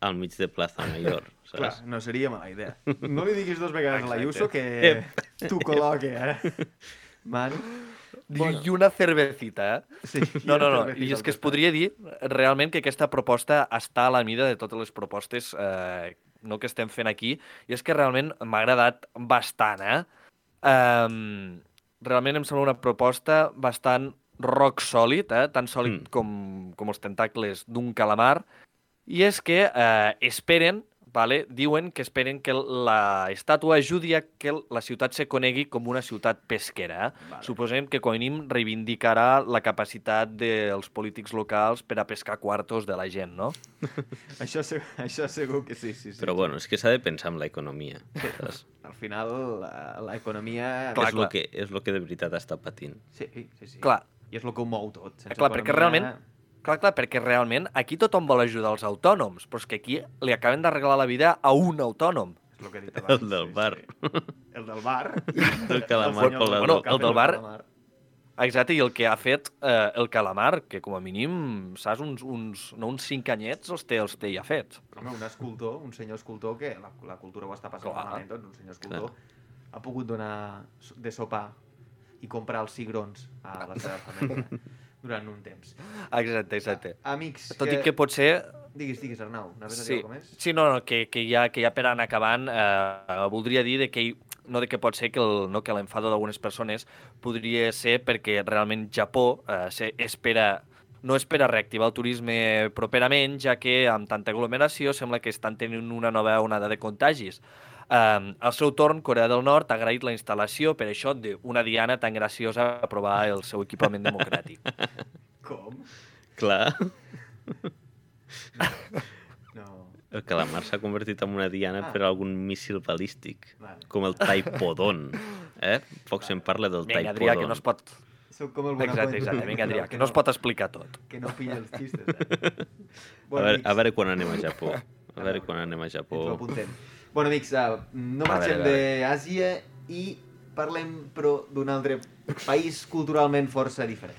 al mig de Plaza Mayor? Clar, Saps? no seria mala idea. No li diguis dos vegades a l'Ayuso que Ep. t'ho col·loque, eh? Manu? I, I una cervecita, eh? Sí, No, no, no. I és que es podria dir realment que aquesta proposta està a la mida de totes les propostes eh, no que estem fent aquí, i és que realment m'ha agradat bastant, eh? Um, realment em sembla una proposta bastant rock sòlid, eh? tan sòlid Mm. com, com els tentacles d'un calamar, i és que eh, esperen, vale? diuen que esperen que la estàtua ajudi a que la ciutat se conegui com una ciutat pesquera. Eh? Vale. Suposem que mínim reivindicarà la capacitat dels polítics locals per a pescar quartos de la gent, no? Això, se- això segur que sí, sí, sí. Però bueno, és que s'ha de pensar en l'economia. Al final, la- l'economia... És, el que, és el que de veritat està patint. Sí, sí, sí. Clar. I és el que ho mou tot. Sense Clar, perquè realment- Clar, clar, perquè realment aquí tothom vol ajudar els autònoms, però és que aquí li acaben d'arreglar la vida a un autònom. És el que he dit abans. El del bar. El del bar. El calamar senyor volador. Bueno, el fet del bar-. Exacte, i el que ha fet eh, el calamar, que com a mínim, saps, uns, uns, no uns cinc anyets els té, els té ja fets. Home, un escultor, un senyor escultor, que la, la cultura ho està passant Clar. malament, doncs un senyor escultor ha pogut donar de sopar i i comprar els cigrons a la seva família durant un temps. Exacte, exacte. Amics, Tot que... i que potser... Digues, digues, Arnau, anaves sí. a dir alguna més? Sí, no, no, que, que, ja, que ja per anar acabant, eh, voldria dir de que no de que pot ser que el, no, que l'enfado d'algunes persones podria ser perquè realment Japó eh, se, espera no espera reactivar el turisme properament, ja que amb tanta aglomeració sembla que estan tenint una nova onada de contagis. Um, al seu torn, Corea del Nord ha agraït la instal·lació per això d'una diana tan graciosa a provar el seu equipament democràtic. Com? Clar. No. El calamar s'ha convertit en una diana Ah. per algun míssil balístic, Vale. com el Taipodon. Eh? Poc se'n parla del Vinga, Taipodon. Adrià, que no es pot... Sóc com el. Exacte, exacte. Vinga, Adrià, que no es pot explicar tot. Que no pilla els xistes, eh? A veure, a veure quan anem a Japó. A veure quan anem a Japó. Ens ho apuntem. Bueno, amics, uh, no marxem d'Àsia i parlem, però, d'un altre país culturalment força diferent.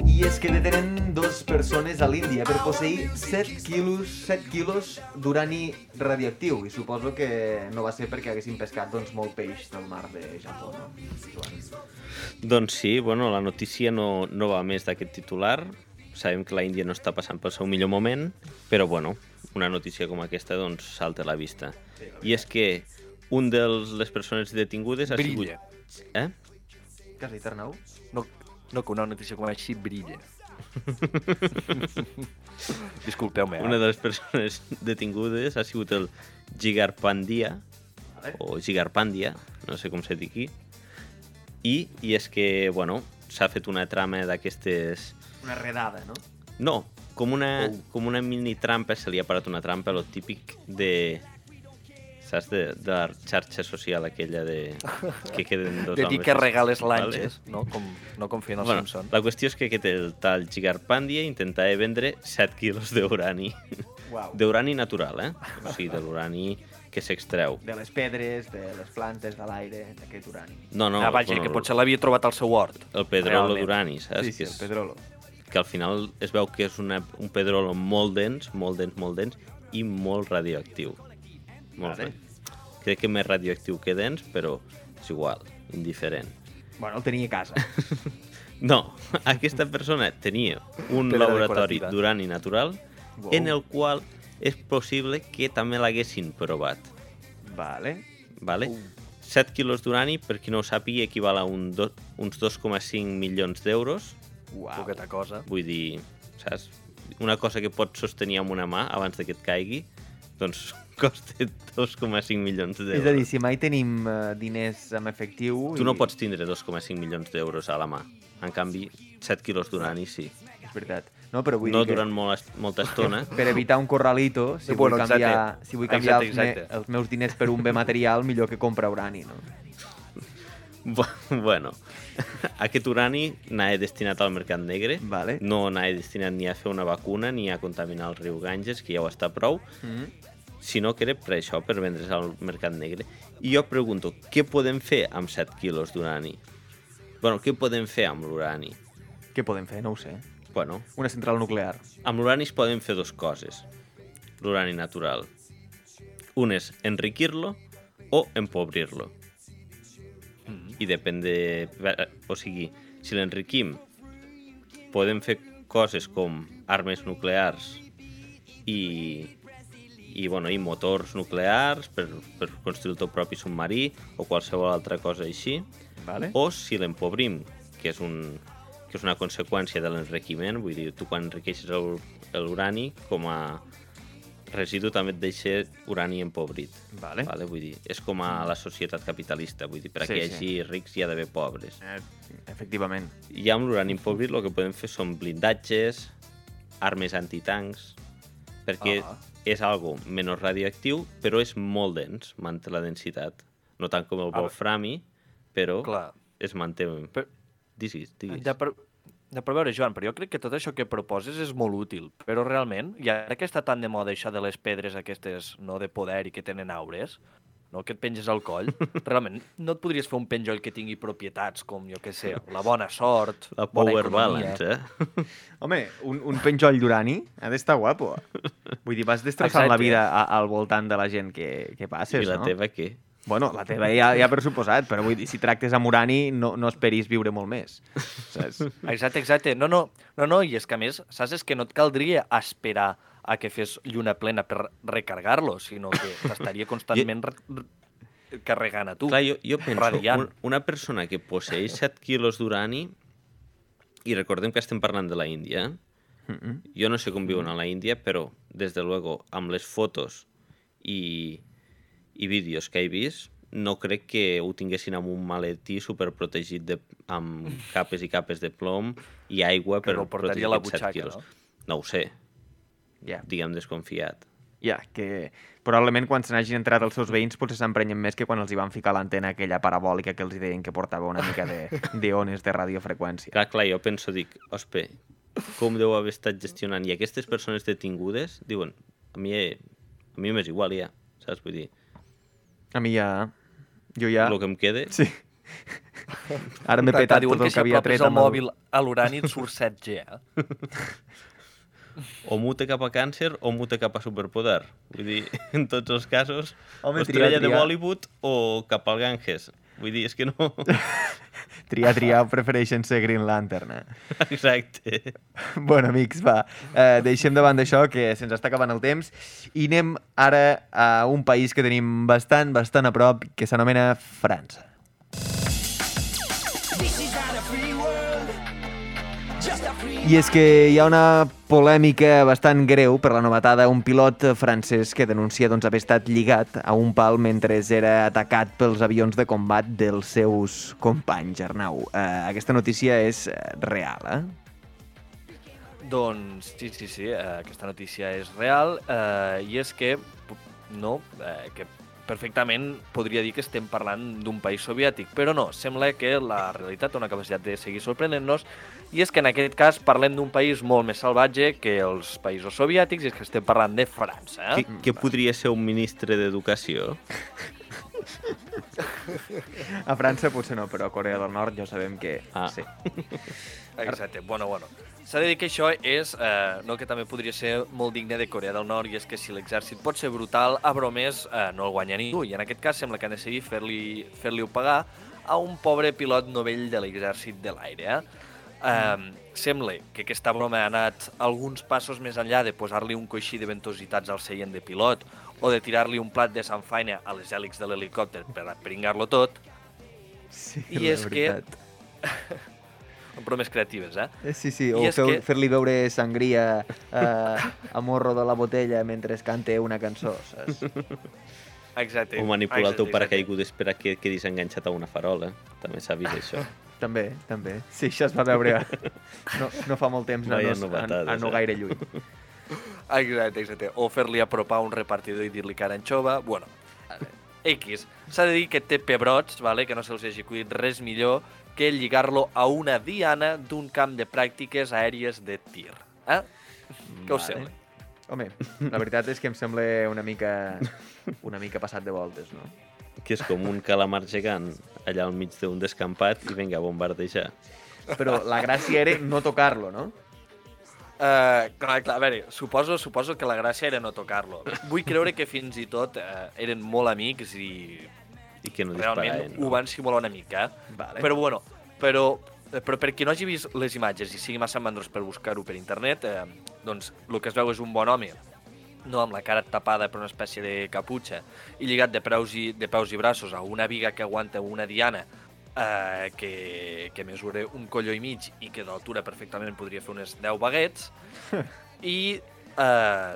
I és que detenen dos persones a l'Índia per posseir 7 quilos, 7 quilos d'urani radioactiu. I suposo que no va ser perquè haguessin pescat doncs, molt peix del mar de Japó, no? Joan? Doncs sí, bueno, la notícia no, no va més d'aquest titular. Sabem que la Índia no està passant pel seu millor moment, però bueno, una notícia com aquesta doncs salta a la vista. I és que un de les persones detingudes ha Brilla. sigut... Eh? Què has dit, Arnau? No, no que una notícia com així brilla. Disculpeu-me, Una eh? de les persones detingudes ha sigut el Gigarpandia, o Gigarpandia, no sé com se diu aquí, i, i és que, bueno, s'ha fet una trama d'aquestes... Una redada, no? No, com una, Oh. com una mini trampa, se li ha parat una trampa, lo típic de... Saps? De, de la xarxa social aquella de... que queden dos De dir homes que regales vale? lanxes, no? Com, no com feien els Bueno, Simpsons. la qüestió és que aquest el tal Gigarpandia intentava vendre 7 quilos d'urani. Uau. D'urani natural, eh? O sigui, de l'urani que s'extreu. De les pedres, de les plantes, de l'aire, d'aquest urani. No, no, ah, vaja, que potser l'havia trobat al seu hort. el pedrolo d'urani, saps? sí, sí, el pedrolo. Que al final es veu que és una, un pedrolo molt dens, molt dens, molt dens, i molt radioactiu. Molt Vale. Crec que més radioactiu que dens, però és igual, indiferent. Bueno, el tenia a casa. No, aquesta persona tenia un Pedra laboratori d'urani natural Wow. en el qual és possible que també l'haguessin provat. vale. Vale? Uh. 7 quilos d'urani, per qui no ho sàpiga, equival a un do, uns 2,5 milions d'euros. Uau. Poqueta cosa. Vull dir, saps? Una cosa que pots sostenir amb una mà abans de que et caigui, doncs costa 2,5 milions d'euros. És a dir, si mai tenim uh, diners en efectiu... Tu no pots tindre 2,5 milions d'euros a la mà. En canvi, 7 quilos d'urani sí. És veritat. No, però vull No dir que durant molt, molta estona. per evitar un corralito, si Sí, vull bueno, canviar, exacte. si vull canviar Exacte, els, me, exacte. els meus diners per un bé material, millor que comprar urani, no? Bu- Bueno, aquest urani anava destinat al mercat negre, Vale. no anava destinat ni a fer una vacuna ni a contaminar el riu Ganges, que ja ho està prou, Mm -hmm. sinó que era per això, per vendre's al mercat negre. I jo pregunto, què podem fer amb 7 quilos d'urani? Bueno, què podem fer amb l'urani? Què podem fer? No ho sé. Bueno, Una central nuclear. amb l'urani es poden fer dues coses. L'urani natural. Un és enriquir-lo o empobrir-lo. I depèn de... O sigui, si l'enriquim, podem fer coses com armes nuclears i, i, bueno, i motors nuclears per, per construir el teu propi submarí o qualsevol altra cosa així. Vale? O si l'empobrim, que és un que és una conseqüència de l'enriquiment, vull dir, tu quan enriqueixes el- l'urani, com a residu també et deixa urani empobrit. Vale. Vale? Vull dir, és com a la societat capitalista, vull dir, per Sí, que hi sí. hagi rics hi ha d'haver pobres. Eh, efectivament. I amb l'urani empobrit el que podem fer són blindatges, armes antitancs, perquè Ah. és algo menys radioactiu, però és molt dens, manté la densitat. No tant com el Ah, wolframi, però Clar. es manté... Però- Diguis, diguis. Ja per, per veure, Joan, però jo crec que tot això que proposes és molt útil, però realment, i ara que està tan de moda això de les pedres aquestes no de poder i que tenen aures, no? que et penges al coll, realment no et podries fer un penjoll que tingui propietats com, jo què sé, la bona sort, la bona power economia. balance, eh? Home, un, un penjoll d'urani ha d'estar guapo. Vull dir, vas destrossant Exacte. la vida a, al voltant de la gent que, que passes, I la no? teva què? Bueno, la teva ja, ja per suposat, però vull dir, si tractes amb urani no, no esperis viure molt més. Saps? Exacte, exacte. No, no, no, no, i és que a més, saps? És que no et caldria esperar a que fes lluna plena per recargar-lo, sinó que t'estaria constantment re re carregant a tu. Clar, jo, jo penso, radiant. un, una persona que posseix 7 quilos d'urani, i recordem que estem parlant de la Índia, Mm -mm. jo no sé com viuen a la Índia, però, des de luego, amb les fotos i, i vídeos que he vist, no crec que ho tinguessin amb un maletí superprotegit de, amb capes i capes de plom i aigua Que per no protegir la aquests 7 butxaca, quilos. no? No ho sé, Ja, diguem desconfiat. ja, que probablement quan se n'hagin entrat els seus veïns potser s'emprenyen més que quan els hi van ficar l'antena aquella parabòlica que els hi deien que portava una mica de, de de radiofreqüència. Clar, clar, jo penso, dic, ospe, com deu haver estat gestionant? I aquestes persones detingudes diuen, a mi, a mi m'és igual ja, saps? Vull dir, A mi ja... Jo ja... el que em quede... Sí. Ara m'he petat diuen tot el si que havia tret el amb el... mòbil a l'urani et surt 7G, eh? o mute cap a càncer o mute cap a superpoder. Vull dir, en tots els casos, Home, o triar, estrella de. Bollywood o cap al Ganges. Vull dir, és que no... Triar, triar, prefereixen ser Green Lantern, eh? Exacte. Bueno, amics, va, eh, deixem de banda això, que se'ns està acabant el temps, i anem ara a un país que tenim bastant, bastant a prop, que s'anomena França. I és que hi ha una polèmica bastant greu per la novetada un pilot francès que denuncia doncs, haver estat lligat a un pal mentre era atacat pels avions de combat dels seus companys, Arnau. Eh, aquesta notícia és eh, real, eh? Doncs sí, sí, sí, eh, aquesta notícia és real eh, i és que, no, eh, que perfectament podria dir que estem parlant d'un país soviètic, però no, sembla que la realitat té una capacitat de seguir sorprenent-nos i és que en aquest cas parlem d'un país molt més salvatge que els països soviètics i és que estem parlant de França. Què, Eh? què podria ser un ministre d'Educació? A França potser no, però a Corea del Nord ja sabem que Ah. sí. Exacte, bueno, bueno. S'ha de dir que això és, eh, no, que també podria ser molt digne de Corea del Nord, i és que si l'exèrcit pot ser brutal, a bromers eh, no el guanya ningú, i en aquest cas sembla que han decidit fer-li fer, -li pagar a un pobre pilot novell de l'exèrcit de l'aire. Eh? Eh, sembla que aquesta broma ha anat alguns passos més enllà de posar-li un coixí de ventositats al seient de pilot o de tirar-li un plat de sanfaina a les hèlixs de l'helicòpter per pringar-lo tot, sí I és que- veritat. bromes creatives, eh? Eh, Sí, sí, o fer- que- fer-li veure sangria eh, a morro de la botella mentre es cante una cançó, saps? Exacte. O manipular el teu exacte, exacte. paracaigudes per a que quedis enganxat a una farola. També s'ha vist això. també, també. Sí, això es va veure no, no fa molt temps, no, no, a, a no eh? gaire lluny. Exacte, exacte. O fer-li apropar un repartidor i dir-li cara anxova. Bueno, X. S'ha de dir que té pebrots, vale? que no se'ls hagi acudit res millor que lligar-lo a una diana d'un camp de pràctiques aèries de tir. Eh? Què us sembla? Home, la veritat és que em sembla una mica, una mica passat de voltes, no? Que és com un calamar gegant allà al mig d'un descampat i vinga a bombardejar. Però la gràcia era no tocar-lo, no? Uh, clar, clar, a veure, suposo, suposo que la gràcia era no tocar-lo. Vull creure que fins i tot uh, eren molt amics i I que no realment disparaven. ho van simular una mica. Eh? Vale. Però bueno, però, eh, però per qui no hagi vist les imatges i sigui massa mandros per buscar-ho per internet, eh, doncs el que es veu és un bon home no amb la cara tapada per una espècie de caputxa i lligat de peus i, de peus i braços a una viga que aguanta una diana eh, que, que mesura un colló i mig i que d'altura perfectament podria fer unes 10 baguets i eh,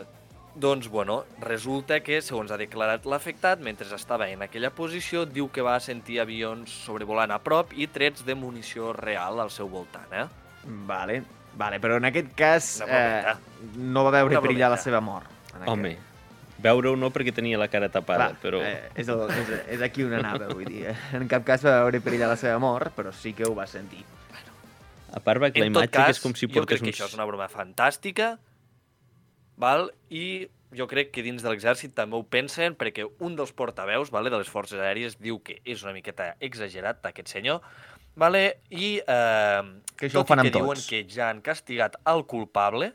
doncs, bueno, resulta que, segons ha declarat l'afectat, mentre estava en aquella posició, diu que va sentir avions sobrevolant a prop i trets de munició real al seu voltant, eh? Vale, vale, però en aquest cas eh, no va veure Una perillar la seva mort. en aquest. Home, veure-ho no perquè tenia la cara tapada, Clar, però... eh, és, el, és, és aquí on anava, vull dir. En cap cas va veure perillar la seva mort, però sí que ho va sentir. A part va que la imatge cas, que és com si jo portés crec que uns... això és una broma fantàstica, val? i jo crec que dins de l'exèrcit també ho pensen, perquè un dels portaveus vale, de les forces aèries diu que és una miqueta exagerat aquest senyor, vale? i eh, que això tot ho fan i que diuen tots. que ja han castigat el culpable...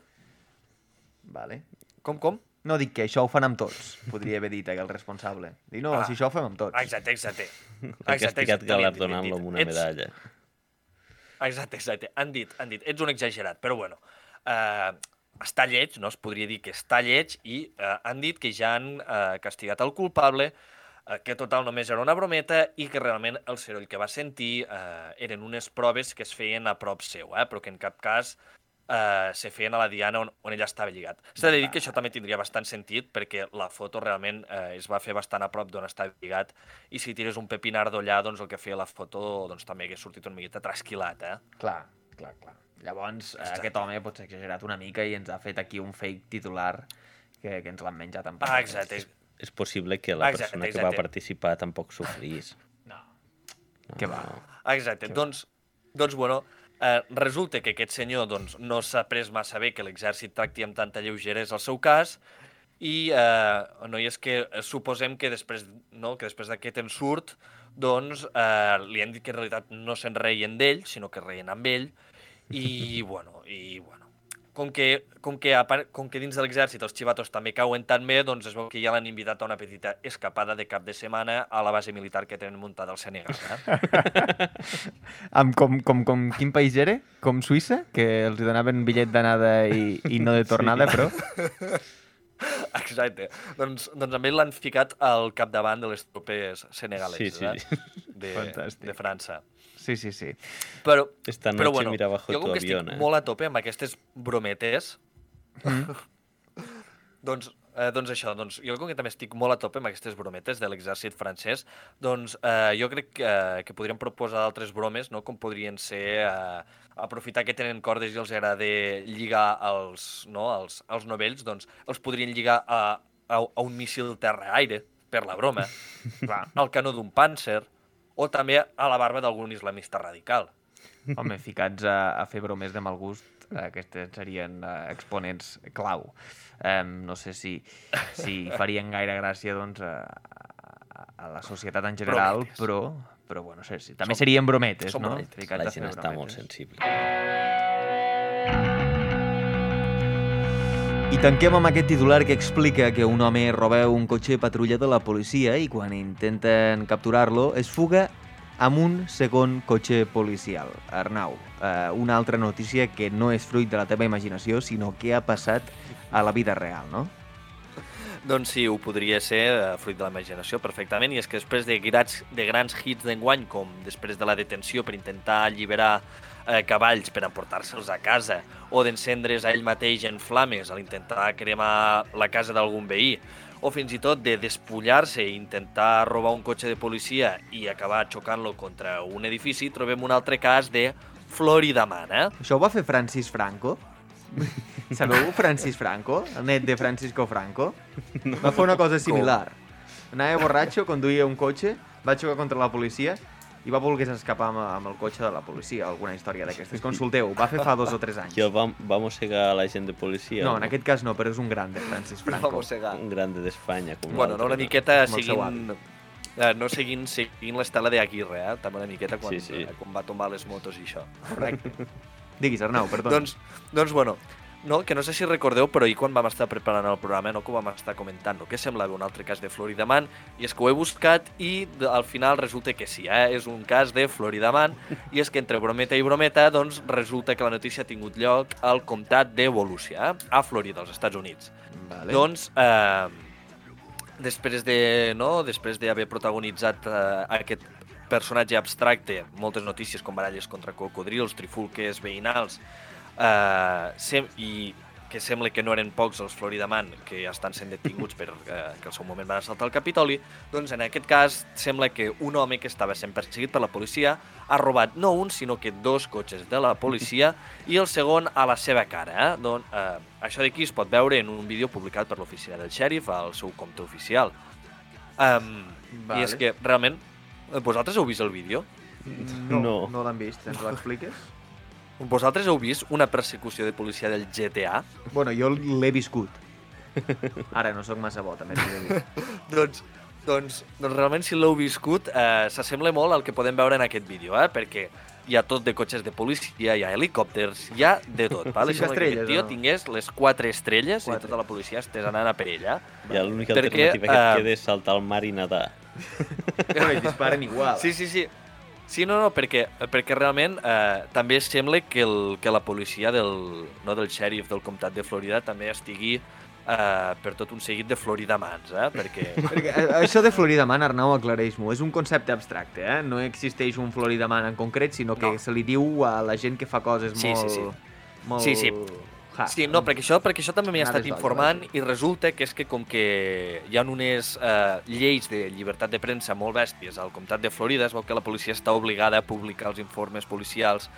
Vale. Com, com? No, dic que això ho fan amb tots, podria haver dit el responsable. Dic, no, Ah. si això ho fem amb tots. Exacte, exacte. Exacte, t'havien dit, galardonant-lo dit. amb una Ets- medalla. Exacte, exacte. Han dit, han dit, ets un exagerat, però bueno. Eh, està lleig, no? Es podria dir que està lleig i eh, han dit que ja han eh, castigat el culpable, eh, que total només era una brometa i que realment el soroll que va sentir eh, eren unes proves que es feien a prop seu, eh, però que en cap cas eh, se feien a la diana on, on ella estava lligat. S'ha de dir que això també tindria bastant sentit perquè la foto realment eh, es va fer bastant a prop d'on estava lligat i si tires un pepinardo allà, doncs el que feia la foto doncs, també hagués sortit una miqueta trasquilat, eh? Clar, clar, clar. Llavors, eh, Exacte. aquest home pot ser exagerat una mica i ens ha fet aquí un fake titular que, que ens l'han menjat en Ah, exacte. És possible que la Exacte, persona que va exacte. participar tampoc sofrís. No. Què va? Exacte. Doncs, doncs, bueno, eh, resulta que aquest senyor doncs, no s'ha pres massa bé que l'exèrcit tracti amb tanta lleugeresa el seu cas i eh, no, i és que eh, suposem que després, no, que després d'aquest ensurt doncs eh, li han dit que en realitat no se'n reien d'ell, sinó que reien amb ell i, bueno, i, bueno, com que, com que, a part, com que dins de l'exèrcit els xivatos també cauen tan bé, doncs es veu que ja l'han invitat a una petita escapada de cap de setmana a la base militar que tenen muntada al Senegal. Eh? Amb com, com, com, quin país era? Com Suïssa? Que els donaven bitllet d'anada i, i no de tornada, sí. però... Exacte. Doncs, doncs amb ell l'han ficat al capdavant de les tropes senegaleses, Sí, sí, eh? De, Fantàstic. de França. Sí, sí, sí. Però, Esta però noche bueno, mira bajo jo tu com que avión, estic eh? molt a tope amb aquestes brometes, Mm. doncs, eh, doncs això, doncs jo com que també estic molt a tope amb aquestes brometes de l'exèrcit francès, doncs eh, jo crec que, que podríem proposar altres bromes, no? com podrien ser eh, aprofitar que tenen cordes i els agrada lligar els, no? els, els novells, doncs els podrien lligar a, a, a un míssil terra-aire, per la broma, Clar. al canó d'un pàncer, o també a la barba d'algun islamista radical. Home, ficats a, a fer bromes de mal gust, aquestes serien uh, exponents clau. Um, no sé si, si farien gaire gràcia doncs, a, a, a la societat en general, Brometes. però, però bueno, sé, sí. també Som- serien brometes, som no? brometes. Ficats La gent està molt sensible. I tanquem amb aquest titular que explica que un home roba un cotxe patrulla de la policia i quan intenten capturar-lo es fuga amb un segon cotxe policial. Arnau, eh, una altra notícia que no és fruit de la teva imaginació, sinó que ha passat a la vida real, no? Doncs sí, ho podria ser eh, fruit de la imaginació perfectament, i és que després de grans, de grans hits d'enguany, com després de la detenció per intentar alliberar eh, cavalls per emportar-se'ls a casa, o d'encendre's a ell mateix en flames al intentar cremar la casa d'algun veí, o fins i tot de despullar-se i intentar robar un cotxe de policia i acabar xocant-lo contra un edifici, trobem un altre cas de Florida Man, eh? Això ho va fer Francis Franco? Sabeu Francis Franco? El net de Francisco Franco? No. Va fer una cosa similar. Anava borratxo, conduïa un cotxe, va xocar contra la policia i va voler escapar amb, amb el cotxe de la policia, alguna història d'aquestes. Consulteu, va fer fa dos o tres anys. I el va, va mossegar a la gent de policia. No, o en aquest cas no, però és un gran de Francis Franco. Va mossegar. Un grande d'Espanya. Com Bueno, no, una miqueta el seu seguint... Eh, no seguint, seguint l'estela d'Aguirre, eh? També una miqueta quan, Sí, sí. eh, quan va tombar les motos i això. Correcte. Diguis, Arnau, perdona. Doncs, doncs, bueno, no, que no sé si recordeu, però ahir quan vam estar preparant el programa, no, que ho vam estar comentant, no, que semblava un altre cas de Florida Man, i és que ho he buscat i al final resulta que sí, eh? és un cas de Florida Man, i és que entre brometa i brometa, doncs resulta que la notícia ha tingut lloc al comtat de Volusia, eh? a Florida, als Estats Units. Vale. Doncs, eh, després de no, després d'haver protagonitzat eh, aquest personatge abstracte, moltes notícies com baralles contra cocodrils, trifulques veïnals, eh, sem i que sembla que no eren pocs els Florida Man que estan sent detinguts per eh, que al seu moment van assaltar el Capitoli, doncs en aquest cas sembla que un home que estava sent perseguit per la policia ha robat no un, sinó que dos cotxes de la policia i el segon a la seva cara. Eh? Don, eh, això d'aquí es pot veure en un vídeo publicat per l'oficina del xèrif al seu compte oficial. Um, Vale. I és que realment, eh, vosaltres heu vist el vídeo? No, No. no l'han vist, ens l'expliques? Vosaltres heu vist una persecució de policia del GTA? bueno, jo l'he viscut. Ara no sóc massa bo, també t'he de dir. doncs, doncs, doncs realment si l'heu viscut eh, s'assembla molt al que podem veure en aquest vídeo, eh? perquè hi ha tot de cotxes de policia, hi ha helicòpters, hi ha de tot. Vale? Cinc que aquest estrelles, tio no? tingués les quatre estrelles Quatre. i tota la policia estés anant a per ella. Ja l'única alternativa que et eh, queda és saltar al mar i nedar. Però ells disparen igual. Sí, sí, sí. Sí, no, no, perquè, perquè realment eh, també sembla que, el, que la policia del, no, del xèrif del comtat de Florida també estigui eh, per tot un seguit de floridamans, eh? Perquè Perquè eh, això de Floridaman, Arnau, aclareix-m'ho. És un concepte abstracte, eh? No existeix un Floridaman en concret, sinó que No. se li diu a la gent que fa coses Sí, molt... sí, sí. Molt... Sí, sí. Hard, Sí, no, perquè això, perquè això també m'hi he Anades estat informant i resulta que és que com que hi ha unes eh, lleis de llibertat de premsa molt bèsties al comtat de Florida, es veu que la policia està obligada a publicar els informes policials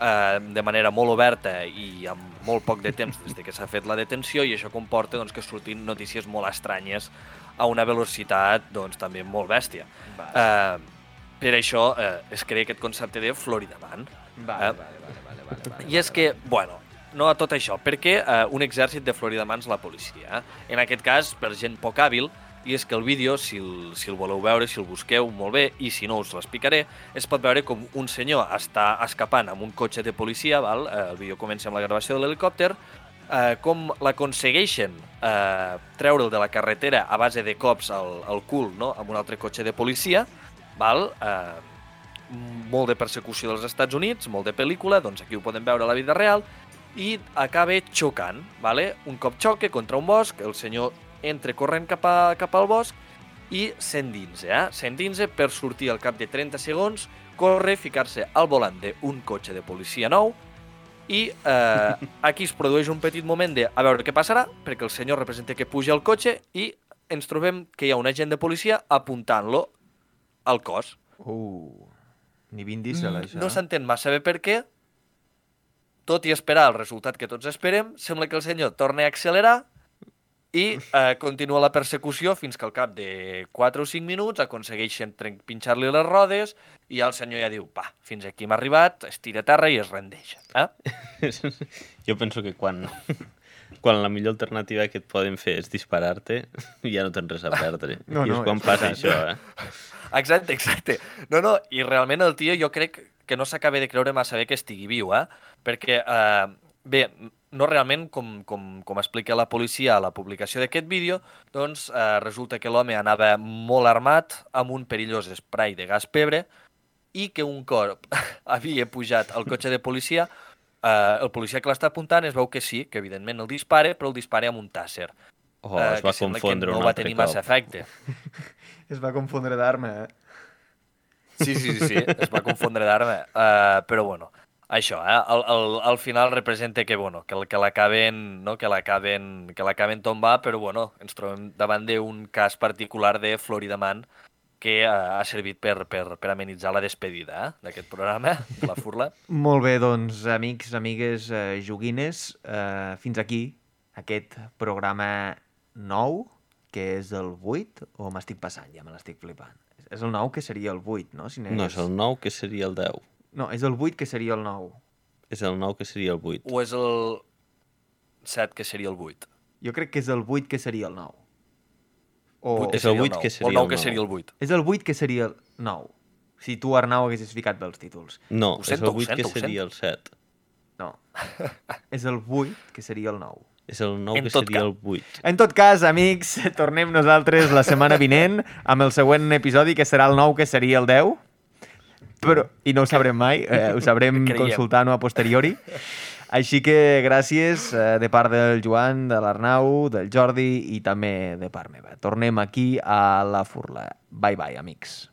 eh, de manera molt oberta i amb molt poc de temps des de que s'ha fet la detenció i això comporta doncs, que surtin notícies molt estranyes a una velocitat doncs, també molt bèstia. Eh, per això eh, es crea aquest concepte de Florida Man. Vale, Eh? vale, vale, vale, vale, vale. I és que, bueno, no a tot això, perquè eh, un exèrcit de floridamans la policia. eh? En aquest cas, per gent poc hàbil, i és que el vídeo, si el, si el voleu veure, si el busqueu, molt bé, i si no us l'explicaré, es pot veure com un senyor està escapant amb un cotxe de policia, val? Eh, el vídeo comença amb la gravació de l'helicòpter, eh, com l'aconsegueixen eh, treure'l de la carretera a base de cops al, al cul no? amb un altre cotxe de policia, val? Eh, molt de persecució dels Estats Units, molt de pel·lícula, doncs aquí ho podem veure a la vida real, i acaba xocant, vale? un cop xoque contra un bosc, el senyor entra corrent cap, a, cap al bosc i s'endinsa, eh? s'endinsa per sortir al cap de 30 segons, corre, ficar-se al volant d'un cotxe de policia nou i eh, aquí es produeix un petit moment de a veure què passarà, perquè el senyor representa que puja al cotxe i ens trobem que hi ha un agent de policia apuntant-lo al cos. Uh, ni Vin Diesel, això. Mm, No s'entén massa bé per què. Tot i esperar el resultat que tots esperem, sembla que el senyor torna a accelerar i eh, continua la persecució fins que al cap de 4 o 5 minuts aconsegueixen pinxar-li les rodes i el senyor ja diu, va, fins aquí hem arribat, es tira a terra i es rendeix. Eh? jo penso que quan, quan la millor alternativa que et poden fer és disparar-te, ja no tens res a perdre. No, I és no, quan és passa veritat. això, eh? Exacte, exacte. No, no, i realment el tio jo crec que no s'acaba de creure massa bé que estigui viu, eh? Perquè, eh, bé, no realment, com, com, com explica la policia a la publicació d'aquest vídeo, doncs eh, resulta que l'home anava molt armat amb un perillós spray de gas pebre i que un cop havia pujat al cotxe de policia, eh, el policia que l'està apuntant es veu que sí, que evidentment el dispare, però el dispare amb un tàsser. Oh, es va confondre no un va altre tenir cop. massa efecte. Es va confondre d'arma, eh? Sí, sí, sí, sí, es va confondre d'arma. Uh, però bueno, això, eh? al, al, al final representa que, bueno, que, que l'acaben no? que l'acaben que l'acaben tombar, però bueno, ens trobem davant d'un cas particular de Florida Man que uh, ha servit per, per, per amenitzar la despedida eh? d'aquest programa, la Furla. Molt bé, doncs, amics, amigues, eh, joguines, eh, fins aquí aquest programa nou, que és el 8, o m'estic passant, ja me l'estic flipant. És el 9 que seria el 8, no? Si No, és el 9 que seria el 10. No, és el 8 que seria el 9. És el 9 que seria el 8. O és el 7 que seria el 8? Jo crec que és el 8 que seria el 9. O... És el seria vuit nou, que o seria el 9 el que nou. seria el 8. És el 8 que seria el 9. Si tu, Arnau, haguessis ficat bé els títols. No, Ho és sento, el ho 8 sento, que seria el 7. No. és el 8 que seria el 9. És el 9 En que seria cas. el 8. En tot cas, amics, tornem nosaltres la setmana vinent amb el següent episodi, que serà el 9, que seria el 10. Però, I no ho sabrem mai, eh, ho sabrem consultant-ho a posteriori. Així que gràcies eh, de part del Joan, de l'Arnau, del Jordi i també de part meva. Tornem aquí a la Furla. Bye bye, amics.